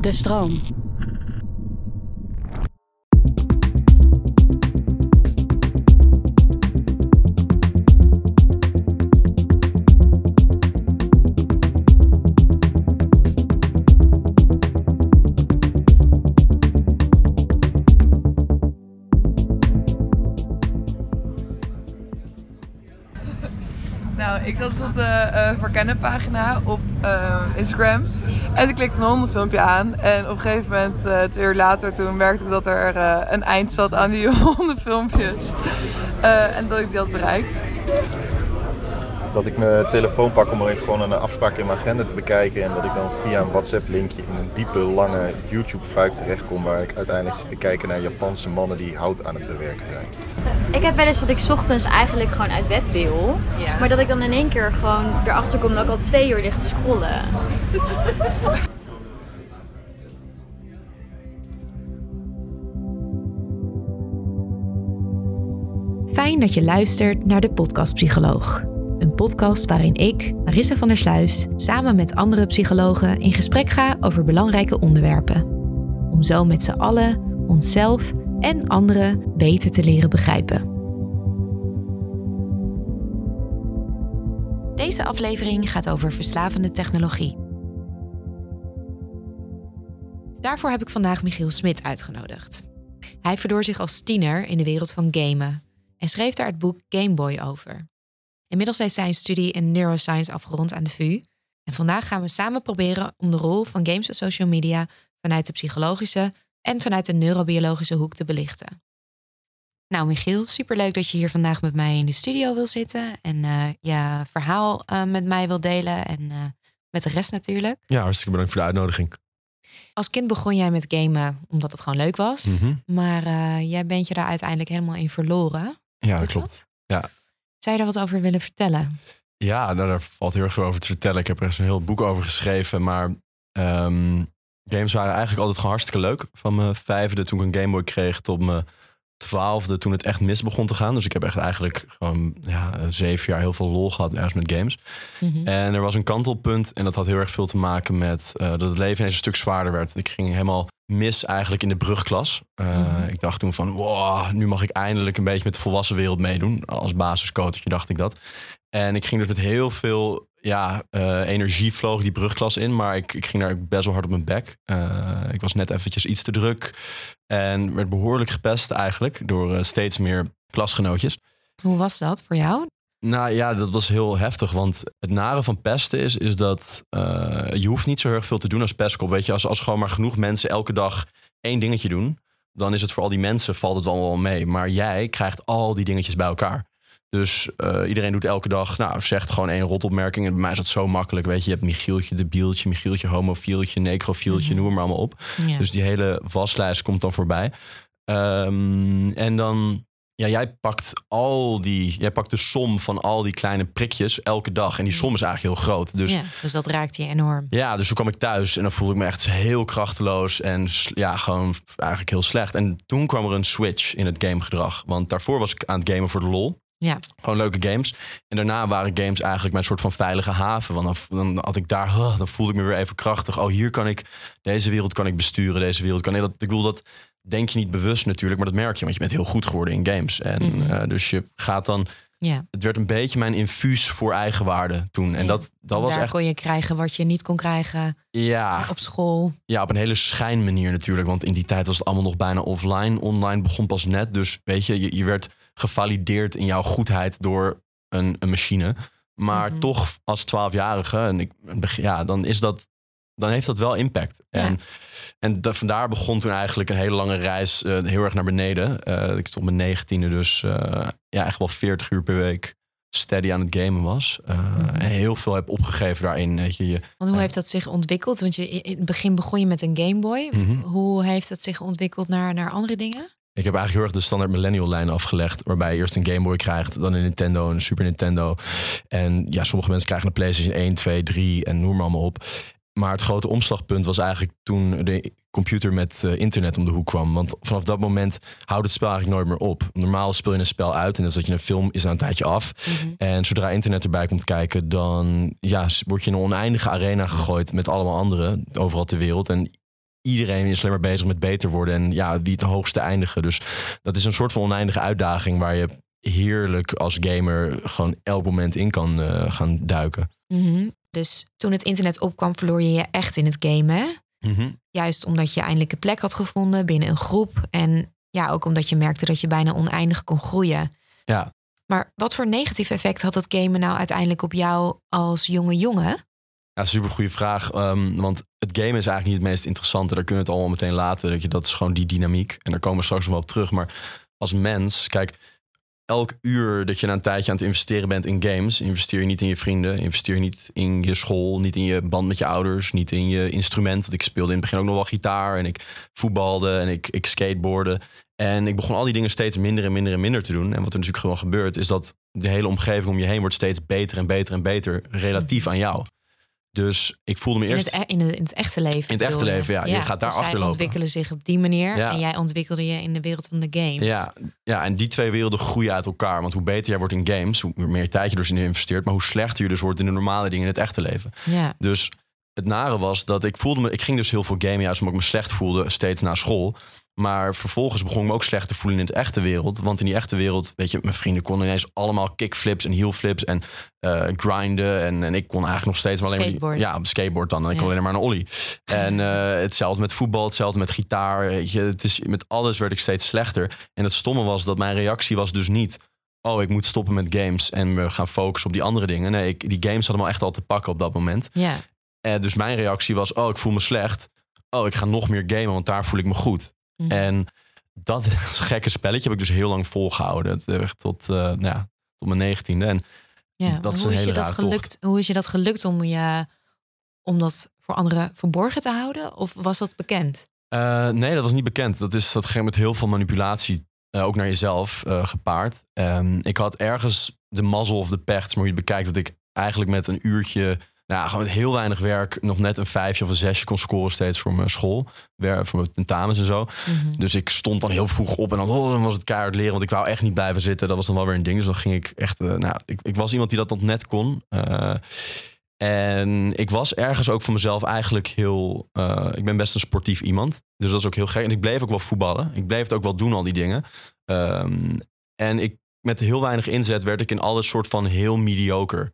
De stroom. Ik zat dus op de eh verkennen pagina op eh, Instagram. En ik klikte een hondenfilmpje aan. En op een gegeven moment, eh twee uur later, toen merkte ik dat er eh, een eind zat aan die hondenfilmpjes. Eh, en dat ik die had bereikt. Dat ik mijn telefoon pak om er even gewoon een afspraak in mijn agenda te bekijken. En dat ik dan via een WhatsApp linkje in een diepe, lange YouTube fuik terechtkom. Waar ik uiteindelijk zit te kijken naar Japanse mannen die hout aan het bewerken zijn. Ik heb wel eens dat ik 's ochtends eigenlijk gewoon uit bed wil. Ja. Maar dat ik dan in één keer gewoon erachter kom dat ik al twee uur lig te scrollen. Fijn dat je luistert naar de Podcast Psycholoog. Een podcast waarin ik, Marissa van der Sluis, samen met andere psychologen in gesprek ga over belangrijke onderwerpen. Om zo met z'n allen onszelf en anderen beter te leren begrijpen. Deze aflevering gaat over verslavende technologie. Daarvoor heb ik vandaag Michiel Smit uitgenodigd. Hij verdoor zich als tiener in de wereld van gamen en schreef daar het boek Game Boy over. Inmiddels heeft hij een studie in neuroscience afgerond aan de VU. En vandaag gaan we samen proberen om de rol van games en social media vanuit de psychologische en vanuit de neurobiologische hoek te belichten. Nou, Michiel, superleuk dat je hier vandaag met mij in de studio wil zitten en eh, je verhaal eh, met mij wil delen en eh, met de rest natuurlijk. Ja, hartstikke bedankt voor de uitnodiging. Als kind begon jij met gamen omdat het gewoon leuk was, Mhm. maar jij bent je daar uiteindelijk helemaal in verloren. Ja, dat Klopt klopt. dat? Ja. Zou je daar wat over willen vertellen? Ja, nou, daar valt heel erg veel over te vertellen. Ik heb er eens een heel boek over geschreven. Maar ehm, games waren eigenlijk altijd gewoon hartstikke leuk. Van mijn vijfde toen ik een Game Boy kreeg tot mijn twaalfde toen het echt mis begon te gaan. Dus ik heb echt eigenlijk gewoon ja, zeven jaar heel veel lol gehad ergens met games. Mhm. En er was een kantelpunt en dat had heel erg veel te maken met eh, dat het leven ineens een stuk zwaarder werd. Ik ging helemaal mis eigenlijk in de brugklas. Eh, Mhm. Ik dacht toen van, wow, nu mag ik eindelijk een beetje met de volwassen wereld meedoen. Als basiscoachje dacht ik dat. En ik ging dus met heel veel ja, eh, energie vloog die brugklas in. Maar ik, ik ging daar best wel hard op mijn bek. Eh, ik was net eventjes iets te druk. En werd behoorlijk gepest eigenlijk door eh, steeds meer klasgenootjes. Hoe was dat voor jou? Nou ja, dat was heel heftig. Want het nare van pesten is, is dat je hoeft niet zo heel erg veel te doen als pestkop. Weet je, als, als gewoon maar genoeg mensen elke dag één dingetje doen, dan is het voor al die mensen valt het allemaal wel mee. Maar jij krijgt al die dingetjes bij elkaar. Dus eh, iedereen doet elke dag, nou, zegt gewoon één rotopmerking. En bij mij is dat zo makkelijk, weet je. Je hebt Michieltje, debieltje, Michieltje, homofieltje, necrofieltje, Mhm. noem maar allemaal op. Ja. Dus die hele waslijst komt dan voorbij. Ehm, en dan, ja, jij pakt al die, jij pakt de som van al die kleine prikjes elke dag. En die som is eigenlijk heel groot. Dus ja, dus dat raakt je enorm. ja, dus toen kwam ik thuis en dan voelde ik me echt heel krachteloos en ja, gewoon eigenlijk heel slecht. En toen kwam er een switch in het gamegedrag. Want daarvoor was ik aan het gamen voor de lol. Ja. Gewoon leuke games. En daarna waren games eigenlijk mijn soort van veilige haven. Want dan, dan had ik daar, huh, dan voelde ik me weer even krachtig. Oh, hier kan ik, deze wereld kan ik besturen. Deze wereld kan ik. Dat, ik bedoel, dat denk je niet bewust natuurlijk, maar dat merk je. Want je bent heel goed geworden in games. En Mhm. eh, dus je gaat dan, Ja. het werd een beetje mijn infuus voor eigenwaarde toen. En Ja. dat, dat was Daar echt, kon je krijgen wat je niet kon krijgen ja. op school. Ja, op een hele schijnmanier natuurlijk. Want in die tijd was het allemaal nog bijna offline. Online begon pas net. Dus weet je, je, je werd gevalideerd in jouw goedheid door een, een machine. Maar Mhm. toch als 12-jarige, en ik, ja, dan is dat. Dan heeft dat wel impact. Ja. En, en da- vandaar begon toen eigenlijk een hele lange reis eh, heel erg naar beneden. Eh, ik stond mijn negentiende, dus eh, ja, echt wel 40 uur per week steady aan het gamen was. Mhm. En heel veel heb opgegeven daarin. Weet je, je Want hoe heeft dat zich ontwikkeld? Want je, in het begin begon je met een Game Boy. Mhm. Hoe heeft dat zich ontwikkeld naar, naar andere dingen? Ik heb eigenlijk heel erg de standaard millennial lijn afgelegd. Waarbij je eerst een Game Boy krijgt, dan een Nintendo, een Super Nintendo. En ja, sommige mensen krijgen een PlayStation 1, 2, 3 en noem maar allemaal op. Maar het grote omslagpunt was eigenlijk toen de computer met eh, internet om de hoek kwam. Want vanaf dat moment houdt het spel eigenlijk nooit meer op. Normaal speel je een spel uit en dat is dat je een film is na een tijdje af. En zodra internet erbij komt kijken, dan ja, word je in een oneindige arena gegooid met allemaal anderen overal ter wereld. En iedereen is alleen maar bezig met beter worden en ja, wie het hoogste eindigen. Dus dat is een soort van oneindige uitdaging waar je heerlijk als gamer gewoon elk moment in kan eh, gaan duiken. Mhm. Dus toen het internet opkwam, verloor je je echt in het gamen. Mhm. Juist omdat je eindelijk een plek had gevonden binnen een groep. En ja, ook omdat je merkte dat je bijna oneindig kon groeien. Ja. Maar wat voor negatief effect had het gamen nou uiteindelijk op jou als jonge jongen? Ja, super goede vraag. ehm, want het game is eigenlijk niet het meest interessante. Daar kunnen we het allemaal meteen laten. Dat, je, dat is gewoon die dynamiek. En daar komen we straks nog wel op terug. Maar als mens, kijk, elk uur dat je na een tijdje aan het investeren bent in games, investeer je niet in je vrienden, investeer je niet in je school, niet in je band met je ouders, niet in je instrument. Want ik speelde in het begin ook nog wel gitaar en ik voetbalde en ik, ik skateboarde. En ik begon al die dingen steeds minder en minder en minder te doen. En wat er natuurlijk gewoon gebeurt, is dat de hele omgeving om je heen wordt steeds beter en beter en beter relatief aan jou. Dus ik voelde me In eerst. het, e- in, het, in het echte leven. In het echte je? leven, ja. Je gaat daar dus zij achterlopen. ontwikkelen zich op die manier. Ja. En jij ontwikkelde je in de wereld van de games. Ja, ja, en die twee werelden groeien uit elkaar. Want hoe beter jij wordt in games, hoe meer tijd je dus in investeert, maar hoe slechter je dus wordt in de normale dingen in het echte leven. Ja. Dus het nare was dat ik voelde me, ik ging dus heel veel gamen, juist omdat ik me slecht voelde, steeds na school. Maar vervolgens begon ik me ook slecht te voelen in de echte wereld. Want in die echte wereld, weet je, mijn vrienden konden ineens allemaal kickflips en heelflips en eh, grinden. En, en ik kon eigenlijk nog steeds maar alleen maar die- Skateboard. ja, op skateboard dan. En ik Ja. kon alleen maar een ollie. En eh, hetzelfde met voetbal, hetzelfde met gitaar. Weet je, het is, met alles werd ik steeds slechter. En het stomme was dat mijn reactie was dus niet... Oh, ik moet stoppen met games en we gaan focussen op die andere dingen. Nee, ik, die games hadden me echt al te pakken op dat moment. ja. Eh, dus mijn reactie was, oh, ik voel me slecht. Oh, ik ga nog meer gamen, want daar voel ik me goed. Mhm. En dat gekke spelletje heb ik dus heel lang volgehouden. Eh, tot, eh, nou ja, tot mijn negentiende. En Ja, dat is hoe een is je dat gelukt? Hoe is je dat gelukt om je om dat voor anderen verborgen te houden? Of was dat bekend? Eh, nee, dat was niet bekend. Dat, is, dat ging met heel veel manipulatie, eh, ook naar jezelf, gepaard. Ehm, ik had ergens de mazzel of de pech, maar hoe je het bekijkt, dat ik eigenlijk met een uurtje, nou, gewoon met heel weinig werk, nog net een vijfje of een zesje kon scoren steeds voor mijn school, voor mijn tentamens en zo. Mhm. Dus ik stond dan heel vroeg op en dan, oh, dan was het keihard leren, want ik wou echt niet blijven zitten. Dat was dan wel weer een ding. Dus dan ging ik echt, eh, nou, ik, ik was iemand die dat nog net kon. Eh, en ik was ergens ook voor mezelf eigenlijk heel, eh, ik ben best een sportief iemand. Dus dat is ook heel gek. En ik bleef ook wel voetballen. Ik bleef het ook wel doen, al die dingen. Ehm, en ik, met heel weinig inzet werd ik in alles soort van heel mediocre.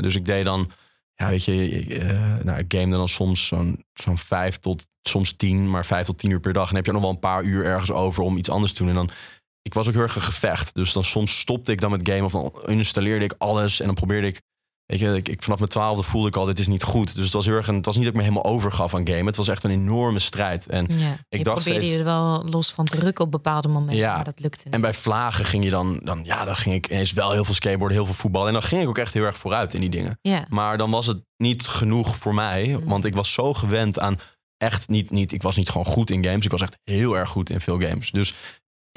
Dus ik deed dan, ja, weet je, eh, nou, ik gamede dan soms zo'n zo'n vijf tot soms tien, maar vijf tot tien uur per dag. En heb je nog wel een paar uur ergens over om iets anders te doen. En dan, ik was ook heel erg gevecht. Dus dan soms stopte ik dan met gamen of dan installeerde ik alles en dan probeerde ik. Weet je, ik, ik, vanaf mijn twaalfde voelde ik al, dit is niet goed. Dus het was heel erg een, het was niet dat ik me helemaal overgaf aan gamen. Het was echt een enorme strijd. En Ja. ik je dacht probeerde steeds- je er wel los van te rukken op bepaalde momenten, Ja. maar dat lukte niet. En bij vlagen ging je dan, dan, ja, dan ging ik ineens wel heel veel skateboarden, heel veel voetbal. En dan ging ik ook echt heel erg vooruit in die dingen. ja. Maar dan was het niet genoeg voor mij, want ik was zo gewend aan echt niet, niet, ik was niet gewoon goed in games. Ik was echt heel erg goed in veel games. Dus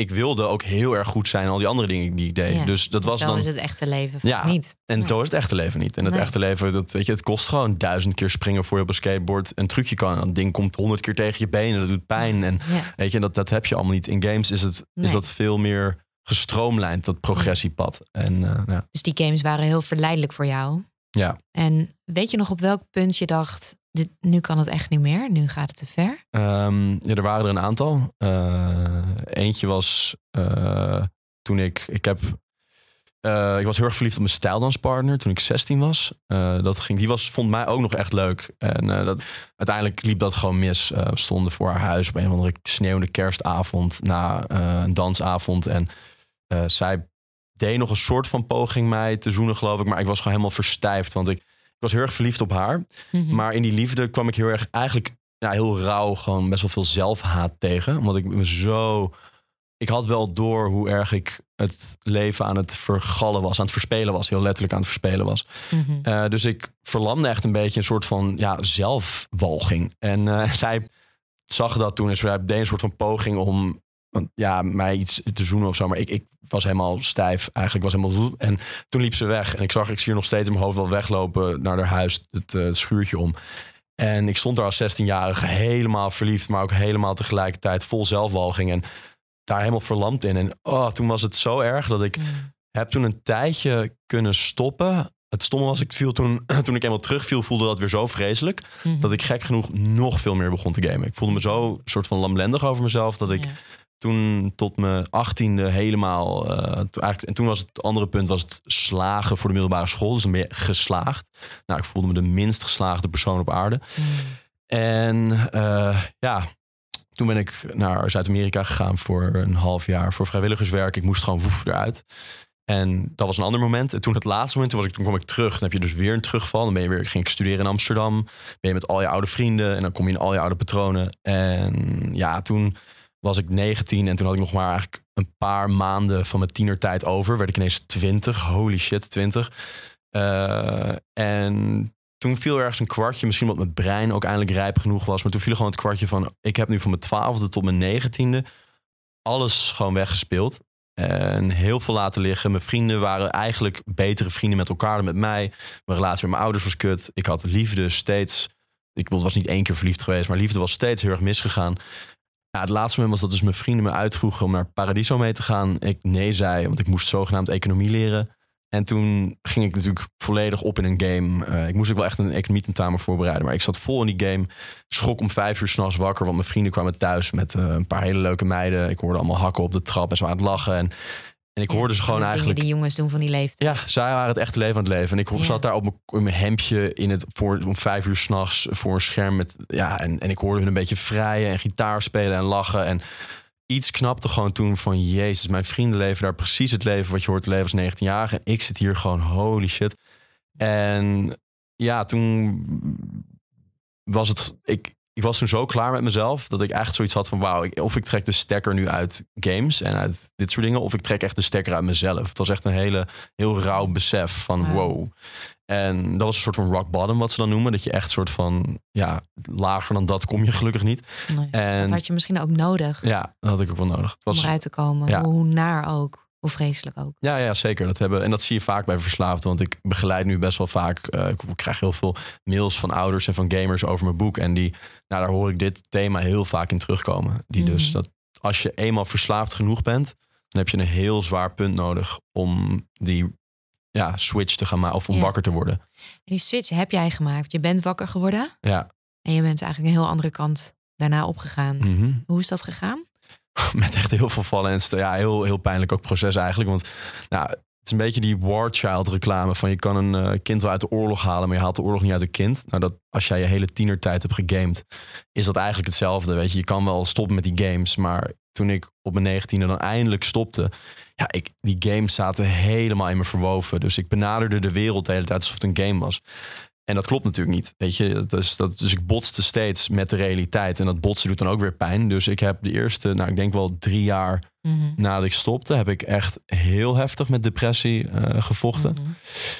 ik wilde ook heel erg goed zijn al die andere dingen die ik deed. Ja. Dus dat was Zo dan. is het echte leven Ja. niet. En Nee. zo is het echte leven niet. En het Nee. echte leven, dat, weet je, het kost gewoon duizend keer springen voor je op een skateboard een trucje kan. En dat ding komt honderd keer tegen je benen, dat doet pijn. En Ja. weet je, dat, dat heb je allemaal niet. In games is, het, Nee. is dat veel meer gestroomlijnd, dat progressiepad. En eh, ja. Dus die games waren heel verleidelijk voor jou. Ja. En weet je nog op welk punt je dacht, dit, nu kan het echt niet meer, nu gaat het te ver? Ehm, ja, er waren er een aantal. Eh, eentje was eh, toen ik, ik heb, eh, ik was heel erg verliefd op mijn stijldanspartner toen ik 16 was. Dat ging, die was, vond mij ook nog echt leuk. En dat, uiteindelijk liep dat gewoon mis. We stonden voor haar huis op een of andere sneeuwende kerstavond na een dansavond. En zij deed nog een soort van poging mij te zoenen, geloof ik. Maar ik was gewoon helemaal verstijfd, want ik was heel erg verliefd op haar. Mhm. Maar in die liefde kwam ik heel erg eigenlijk ja, heel rauw, gewoon best wel veel zelfhaat tegen. Omdat ik me zo. Ik had wel door hoe erg ik het leven aan het vergallen was, aan het verspelen was, heel letterlijk aan het verspelen was. Mhm. Eh, dus ik verlamde echt een beetje een soort van ja, zelfwalging. En eh, zij zag dat toen en zij deed een soort van poging om want, ja, mij iets te zoenen of zo. Maar ik, ik was helemaal stijf. Eigenlijk was helemaal. En toen liep ze weg. En ik zag, ik zie nog steeds in mijn hoofd wel weglopen naar haar huis, het eh, schuurtje om. En ik stond daar als 16-jarige helemaal verliefd, maar ook helemaal tegelijkertijd vol zelfwalging. En daar helemaal verlamd in. En oh, toen was het zo erg dat ik Mhm. heb toen een tijdje kunnen stoppen. het stomme was, ik viel toen, toen ik eenmaal terugviel, voelde dat weer zo vreselijk. Mhm. Dat ik gek genoeg nog veel meer begon te gamen. Ik voelde me zo soort van lamlendig over mezelf. Dat ik Ja. Toen tot mijn achttiende helemaal. toen eigenlijk, en toen was het andere punt was het slagen voor de middelbare school. Dus dan ben je geslaagd. Nou, ik voelde me de minst geslaagde persoon op aarde. Mhm. En eh, ja, toen ben ik naar Zuid-Amerika gegaan voor een half jaar voor vrijwilligerswerk. Ik moest gewoon woef eruit. En dat was een ander moment. En toen het laatste moment, toen, was ik, toen kwam ik terug. Dan heb je dus weer een terugval. Dan ben je weer, ging ik studeren in Amsterdam. Ben je met al je oude vrienden. En dan kom je in al je oude patronen. En ja, toen was ik 19. En toen had ik nog maar eigenlijk een paar maanden van mijn tienertijd over. Werd ik ineens 20. Holy shit, 20. Eh, en toen viel ergens een kwartje. Misschien omdat mijn brein ook eindelijk rijp genoeg was. Maar toen viel gewoon het kwartje van... Ik heb nu van mijn twaalfde tot mijn negentiende... alles gewoon weggespeeld. En heel veel laten liggen. Mijn vrienden waren eigenlijk betere vrienden met elkaar dan met mij. Mijn relatie met mijn ouders was kut. Ik had liefde steeds... Ik was niet één keer verliefd geweest... maar liefde was steeds heel erg misgegaan. Ja, het laatste moment was dat dus mijn vrienden me uitvroegen... om naar Paradiso mee te gaan. Ik nee zei, want ik moest zogenaamd economie leren... En toen ging ik natuurlijk volledig op in een game. Eh, ik moest ook wel echt een economietentamen voorbereiden. Maar ik zat vol in die game. Schrok om vijf uur s'nachts wakker. Want mijn vrienden kwamen thuis met eh, een paar hele leuke meiden. Ik hoorde allemaal hakken op de trap en zo aan het lachen. En, en ik Ja, hoorde ze gewoon eigenlijk... die jongens doen van die leeftijd. Ja, zij waren het echte leven aan het leven. En ik Ja. zat daar op mijn hemdje in het, voor, om vijf uur s'nachts voor een scherm. Met, ja, en, en ik hoorde hun een beetje vrijen en gitaar spelen en lachen. En iets knapte gewoon toen van... Jezus, mijn vrienden leven daar precies het leven wat je hoort te leven als 19-jarige. En ik zit hier gewoon, holy shit. En ja, toen was het... Ik, ik was toen zo klaar met mezelf dat ik echt zoiets had van... wauw, of ik trek de stekker nu uit games en uit dit soort dingen... of ik trek echt de stekker uit mezelf. Het was echt een hele, heel rauw besef van wow. En dat was een soort van rock bottom, wat ze dan noemen. Dat je echt soort van, ja, lager dan dat kom je gelukkig niet. Nee. En Dat had je misschien ook nodig ja, dat had ik ook wel nodig. Het om eruit te komen. Ja. Hoe naar ook. Hoe vreselijk ook. ja, ja, zeker. Dat hebben, en dat zie je vaak bij verslaafden. Want ik begeleid nu best wel vaak. eh, ik krijg heel veel mails van ouders en van gamers over mijn boek. En die, nou, daar hoor ik dit thema heel vaak in terugkomen. Die dus Mhm. dat als je eenmaal verslaafd genoeg bent, dan heb je een heel zwaar punt nodig om die ja, switch te gaan maken of om Ja. wakker te worden. En die switch heb jij gemaakt. Je bent wakker geworden. Ja. En je bent eigenlijk een heel andere kant daarna opgegaan. Mhm. Hoe is dat gegaan? met echt heel veel vallen en ja, heel, heel pijnlijk ook proces eigenlijk. Want nou, het is een beetje die war child reclame van je kan een eh, kind wel uit de oorlog halen, maar je haalt de oorlog niet uit een kind. Nou, dat als jij je hele tienertijd hebt gegamed, is dat eigenlijk hetzelfde. Weet je, je kan wel stoppen met die games, maar toen ik op mijn negentiende dan eindelijk stopte, ja, ik, die games zaten helemaal in me verwoven. Dus ik benaderde de wereld de hele tijd alsof het een game was. En dat klopt natuurlijk niet. Weet je, dus, dat, dus ik botste steeds met de realiteit. En dat botsen doet dan ook weer pijn. Dus ik heb de eerste, nou, ik denk wel drie jaar Mhm. nadat ik stopte, heb ik echt heel heftig met depressie eh, gevochten. Mhm.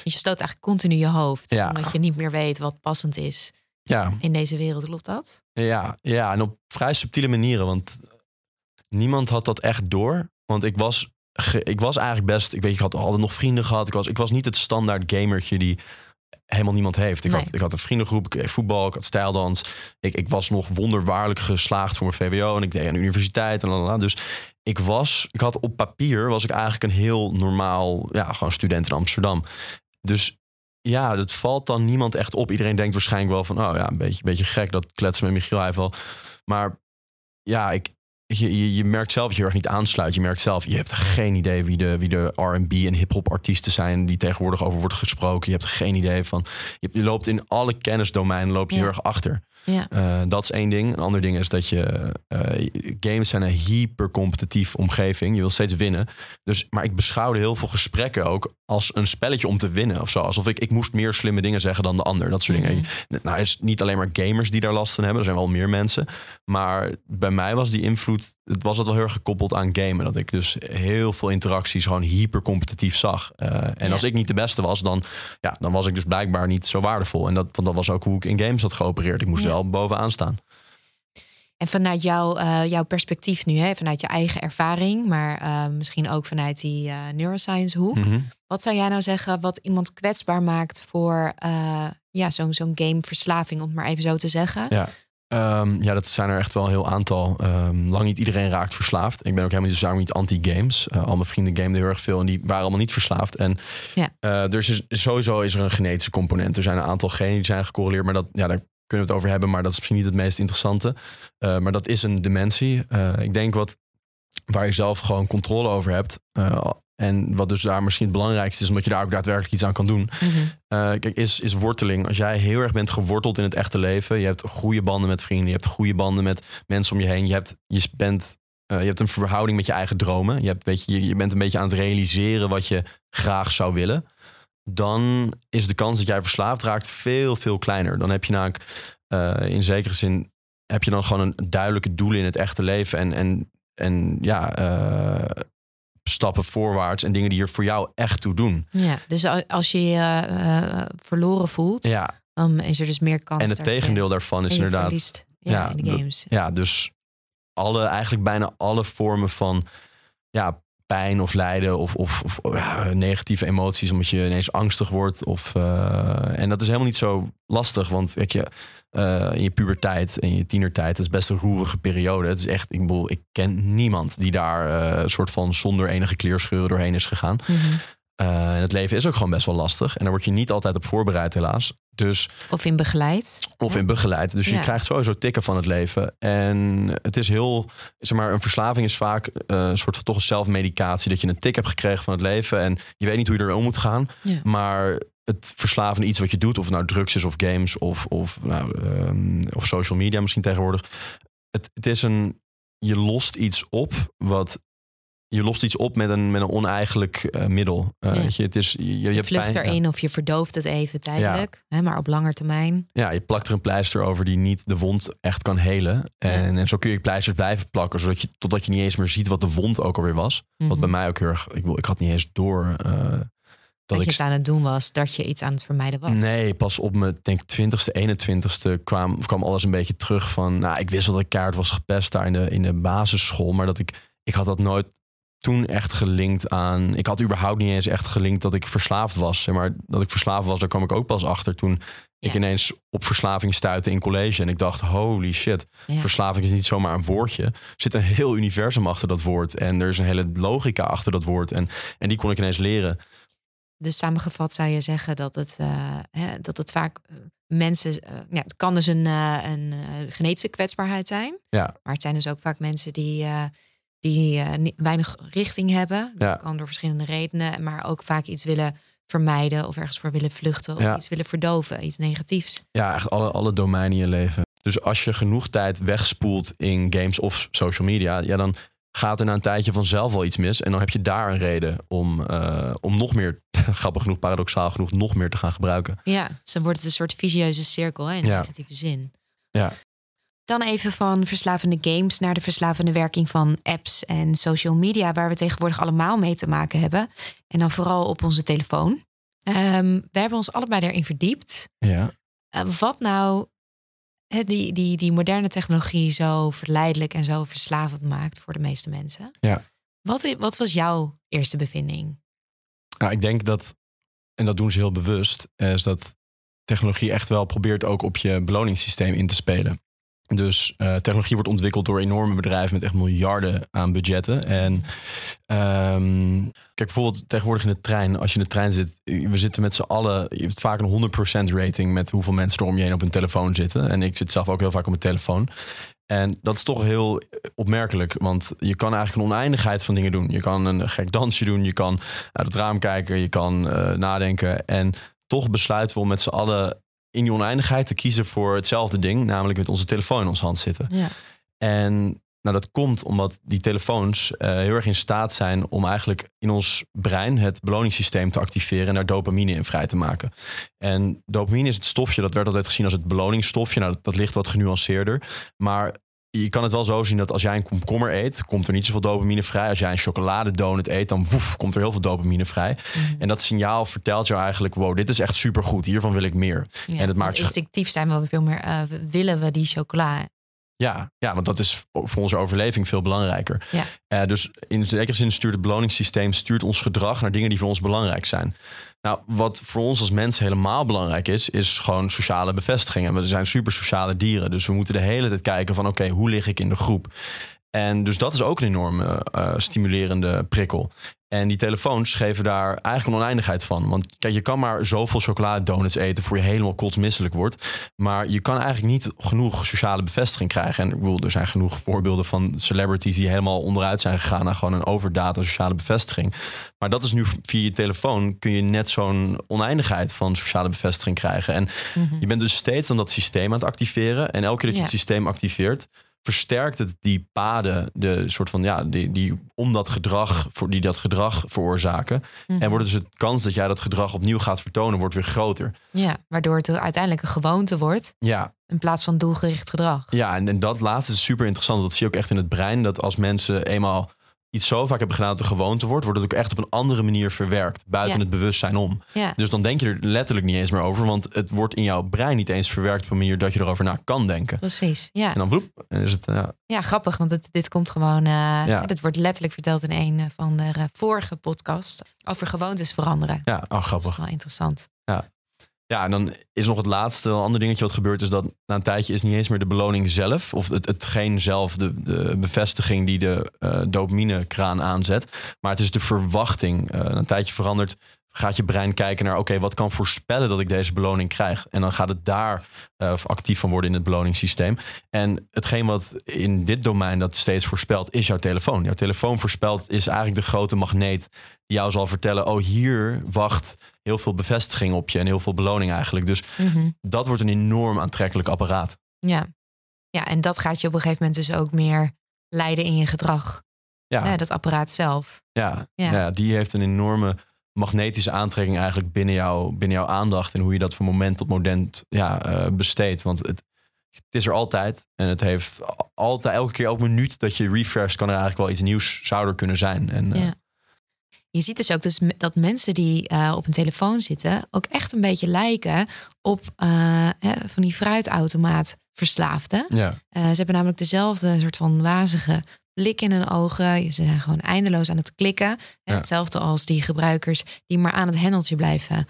Je stoot eigenlijk continu je hoofd. Ja. Omdat je niet meer weet wat passend is Ja, in deze wereld. Klopt dat? ja, ja, en op vrij subtiele manieren. Want niemand had dat echt door. Want ik was, ik was eigenlijk best, ik weet, ik had altijd nog vrienden gehad. Ik was, ik was niet het standaard gamertje die helemaal niemand heeft. Ik, Nee. had, ik had een vriendengroep, ik deed voetbal, ik had stijldans. Ik, ik was nog wonderwaarlijk geslaagd voor mijn VWO en ik deed aan de universiteit en lalala. Dus ik was, ik had op papier was ik eigenlijk een heel normaal, ja, gewoon student in Amsterdam. Dus ja, dat valt dan niemand echt op. Iedereen denkt waarschijnlijk wel van, oh ja, een beetje, beetje gek dat kletsen met Michiel hij wel. Maar ja, ik, je, je, je merkt zelf dat je er niet aansluit. Je merkt zelf, je hebt geen idee wie de, wie de R&B en hip-hop artiesten zijn die tegenwoordig over worden gesproken. Je hebt geen idee van. Je, je loopt in alle kennisdomeinen loop je Ja. heel erg achter. Ja. Eh, dat is één ding. Een ander ding is dat je eh, games zijn een hypercompetitief omgeving. Je wil steeds winnen. Dus, maar ik beschouwde heel veel gesprekken ook als een spelletje om te winnen of zo. Alsof ik, ik moest meer slimme dingen zeggen dan de ander. Dat soort dingen. Nou, het is niet alleen maar gamers die daar last van hebben. Er zijn wel meer mensen. Maar bij mij was die invloed, het was het wel heel erg gekoppeld aan gamen. Dat ik dus heel veel interacties gewoon hypercompetitief zag. Eh, en Ja. als ik niet de beste was, dan, ja, dan was ik dus blijkbaar niet zo waardevol. En dat, want dat was ook hoe ik in games had geopereerd. Ik moest Ja. wel bovenaan staan. En vanuit jouw, eh, jouw perspectief nu, hè, vanuit je eigen ervaring, maar eh, misschien ook vanuit die neuroscience hoek. Mhm. Wat zou jij nou zeggen wat iemand kwetsbaar maakt voor ja, zo'n zo'n gameverslaving, om het maar even zo te zeggen? Ja. Ehm, ja, dat zijn er echt wel een heel aantal. Ehm, lang niet iedereen raakt verslaafd. Ik ben ook helemaal niet, dus daarom niet anti-games. Uh, al mijn vrienden gameden heel erg veel en die waren allemaal niet verslaafd. En Ja. eh, dus is, sowieso is er een genetische component. Er zijn een aantal genen die zijn gecorreleerd, maar dat, ja, daar kunnen we het over hebben. Maar dat is misschien niet het meest interessante. Eh, maar dat is een dementie. Eh, ik denk wat waar je zelf gewoon controle over hebt. eh, en wat dus daar misschien het belangrijkste is, omdat je daar ook daadwerkelijk iets aan kan doen. Mhm. Eh, kijk, is, is worteling. Als jij heel erg bent geworteld in het echte leven, je hebt goede banden met vrienden, je hebt goede banden met mensen om je heen, je hebt, je bent, eh, je hebt een verhouding met je eigen dromen, je, hebt, weet je, je- bent een beetje aan het realiseren wat je graag zou willen, dan is de kans dat jij verslaafd raakt veel, veel kleiner. Dan heb je namelijk eh, in zekere zin heb je dan gewoon een duidelijke doel in het echte leven en, en, en ja, stappen voorwaarts en dingen die er voor jou echt toe doen. Ja, dus als je je eh, verloren voelt, Ja, dan is er dus meer kans en het tegendeel daarvan is inderdaad verliest, ja, Ja, in de games. Ja, dus alle, eigenlijk bijna alle vormen van ja, pijn of lijden of, of, of ja, negatieve emoties, omdat je ineens angstig wordt. Of, eh, en dat is helemaal niet zo lastig, want weet je, eh, in je puberteit en je tienertijd, dat is best een roerige periode. Het is echt, ik bedoel, ik ken niemand die daar eh, een soort van zonder enige kleerscheuren doorheen is gegaan. Mhm. Eh, en het leven is ook gewoon best wel lastig. En daar word je niet altijd op voorbereid, helaas. Dus Of in begeleid. of in begeleid. Dus je krijgt sowieso tikken van het leven. En het is heel, zeg maar, een verslaving is vaak eh, een soort van toch een zelfmedicatie. Dat je een tik hebt gekregen van het leven en je weet niet hoe je ermee om moet gaan. Ja. Maar het verslavende iets wat je doet, of het nou drugs is of games of, of, nou, ehm, of social media misschien tegenwoordig. Het, het is een, je lost iets op wat. Je lost iets op met een, met een oneigenlijk eh, middel. Eh, Ja. weet je, het is, je, je, Je, vlucht pijn, ja. erin of je verdooft het even tijdelijk, hè, maar op lange termijn. Ja, je plakt er een pleister over die niet de wond echt kan helen. En, en zo kun je pleisters blijven plakken, zodat je, totdat je niet eens meer ziet wat de wond ook alweer was. Wat Mhm. bij mij ook heel erg, ik, ik had niet eens door eh, dat, dat je het aan het doen was, dat je iets aan het vermijden was. Nee, pas op mijn denk 20ste, 21ste kwam, kwam alles een beetje terug van. Nou, ik wist dat ik kaart was gepest daar in de, in de basisschool, maar dat ik, ik had dat nooit toen echt gelinkt aan. Ik had überhaupt niet eens echt gelinkt dat ik verslaafd was. Maar dat ik verslaafd was, daar kwam ik ook pas achter toen ik ineens op verslaving stuitte in college. En ik dacht, holy shit, Ja. verslaving is niet zomaar een woordje. Er zit een heel universum achter dat woord. En er is een hele logica achter dat woord. En, en die kon ik ineens leren. Dus samengevat zou je zeggen dat het, eh, hè, dat het vaak eh, mensen. eh, ja, het kan dus een, een genetische kwetsbaarheid zijn. Ja. Maar het zijn dus ook vaak mensen die, die eh, ni- weinig richting hebben. Dat Ja. kan door verschillende redenen. Maar ook vaak iets willen vermijden of ergens voor willen vluchten. Of Ja. iets willen verdoven, iets negatiefs. Ja, eigenlijk alle, alle domeinen in je leven. Dus als je genoeg tijd wegspoelt in games of social media, ja, dan gaat er na een tijdje vanzelf wel iets mis. En dan heb je daar een reden om, eh, om nog meer, grappig genoeg, paradoxaal genoeg, nog meer te gaan gebruiken. Ja, dus dan wordt het een soort visieuze cirkel hè, in Ja. negatieve zin. Ja. Dan even van verslavende games naar de verslavende werking van apps en social media, waar we tegenwoordig allemaal mee te maken hebben. En dan vooral op onze telefoon. Ehm we hebben ons allebei daarin verdiept. Ja. Eh, wat nou die, die, die moderne technologie zo verleidelijk en zo verslavend maakt voor de meeste mensen? Ja. Wat, wat was jouw eerste bevinding? Nou, ik denk dat, en dat doen ze heel bewust, eh, is dat technologie echt wel probeert ook op je beloningssysteem in te spelen. Dus eh, technologie wordt ontwikkeld door enorme bedrijven met echt miljarden aan budgetten. En ehm, kijk, bijvoorbeeld tegenwoordig in de trein, als je in de trein zit, we zitten met z'n allen, je hebt vaak een 100% rating met hoeveel mensen er om je heen op hun telefoon zitten. En ik zit zelf ook heel vaak op mijn telefoon. En dat is toch heel opmerkelijk, want je kan eigenlijk een oneindigheid van dingen doen. Je kan een gek dansje doen, je kan uit het raam kijken, je kan eh, nadenken. En toch besluiten we om met z'n allen in die oneindigheid te kiezen voor hetzelfde ding, namelijk met onze telefoon in onze hand zitten. Ja. En nou, dat komt omdat die telefoons eh, heel erg in staat zijn om eigenlijk in ons brein het beloningssysteem te activeren en daar dopamine in vrij te maken. En dopamine is het stofje, dat werd altijd gezien als het beloningsstofje. Nou, dat, dat ligt wat genuanceerder. Maar je kan het wel zo zien dat als jij een komkommer eet, komt er niet zoveel dopamine vrij. Als jij een chocoladedonut eet, dan woef, komt er heel veel dopamine vrij. Mhm. En dat signaal vertelt jou eigenlijk, wow, dit is echt supergoed. Hiervan wil ik meer. Ja, en het maakt instinctief zijn we veel meer, eh, willen we die chocola Ja, ja, want dat is voor onze overleving veel belangrijker. Ja. Eh, dus in zekere zin stuurt het beloningssysteem stuurt ons gedrag naar dingen die voor ons belangrijk zijn. Nou, wat voor ons als mensen helemaal belangrijk is, is gewoon sociale bevestiging. En we zijn super sociale dieren. Dus we moeten de hele tijd kijken van oké, hoe lig ik in de groep? En dus dat is ook een enorme eh, stimulerende prikkel. En die telefoons geven daar eigenlijk een oneindigheid van. Want kijk, je kan maar zoveel chocoladedonuts eten voor je helemaal kotsmisselijk wordt. Maar je kan eigenlijk niet genoeg sociale bevestiging krijgen. En ik bedoel, er zijn genoeg voorbeelden van celebrities die helemaal onderuit zijn gegaan naar gewoon een overdata sociale bevestiging. Maar dat is nu via je telefoon kun je net zo'n oneindigheid van sociale bevestiging krijgen. En je bent dus steeds dan dat systeem aan het activeren. En elke keer dat je Ja. het systeem activeert, versterkt het die paden, de soort van ja, die, die om dat gedrag, voor die dat gedrag veroorzaken. En wordt dus de kans dat jij dat gedrag opnieuw gaat vertonen, wordt weer groter. Ja, waardoor het uiteindelijk een gewoonte wordt Ja, in plaats van doelgericht gedrag. ja en, en dat laatste is super interessant. Dat zie je ook echt in het brein. Dat als mensen eenmaal iets zo vaak hebben gedaan dat het een gewoonte wordt, wordt het ook echt op een andere manier verwerkt. Buiten Ja. het bewustzijn om. Ja. Dus dan denk je er letterlijk niet eens meer over. Want het wordt in jouw brein niet eens verwerkt op een manier dat je erover na kan denken. Precies, ja. En dan vloep, en is het, ja, Ja, grappig, want het, dit komt gewoon. Ja. Dit wordt letterlijk verteld in een van de eh, vorige podcast over gewoontes veranderen. ja oh, Dat grappig. is wel interessant. Ja, en dan is nog het laatste een ander dingetje wat gebeurt, is dat na een tijdje is niet eens meer de beloning zelf, of het, hetgeen zelf, de, de bevestiging die de eh dopaminekraan aanzet, maar het is de verwachting. Eh, na een tijdje verandert, gaat je brein kijken naar, oké, wat kan voorspellen dat ik deze beloning krijg? En dan gaat het daar eh, actief van worden in het beloningssysteem. En hetgeen wat in dit domein dat steeds voorspelt, is jouw telefoon. Jouw telefoon voorspelt, is eigenlijk de grote magneet die jou zal vertellen, oh, hier wacht heel veel bevestiging op je en heel veel beloning eigenlijk. Dus Mhm. dat wordt een enorm aantrekkelijk apparaat. Ja. ja, en dat gaat je op een gegeven moment dus ook meer leiden in je gedrag. Ja, Ja, dat apparaat zelf. ja, Ja. ja. die heeft een enorme magnetische aantrekking eigenlijk binnen, jou, binnen jouw aandacht en hoe je dat van moment tot moment ja, eh, besteedt. Want het, het is er altijd en het heeft altijd, elke keer, elke minuut dat je refresh, kan er eigenlijk wel iets nieuws zou er kunnen zijn. En, eh, Ja. Je ziet dus ook dus dat mensen die eh, op een telefoon zitten ook echt een beetje lijken op hè, van die fruitautomaat verslaafden. ja. Ze hebben namelijk dezelfde soort van wazige blik in hun ogen. Ze zijn gewoon eindeloos aan het klikken. Ja. Hetzelfde als die gebruikers die maar aan het hendeltje blijven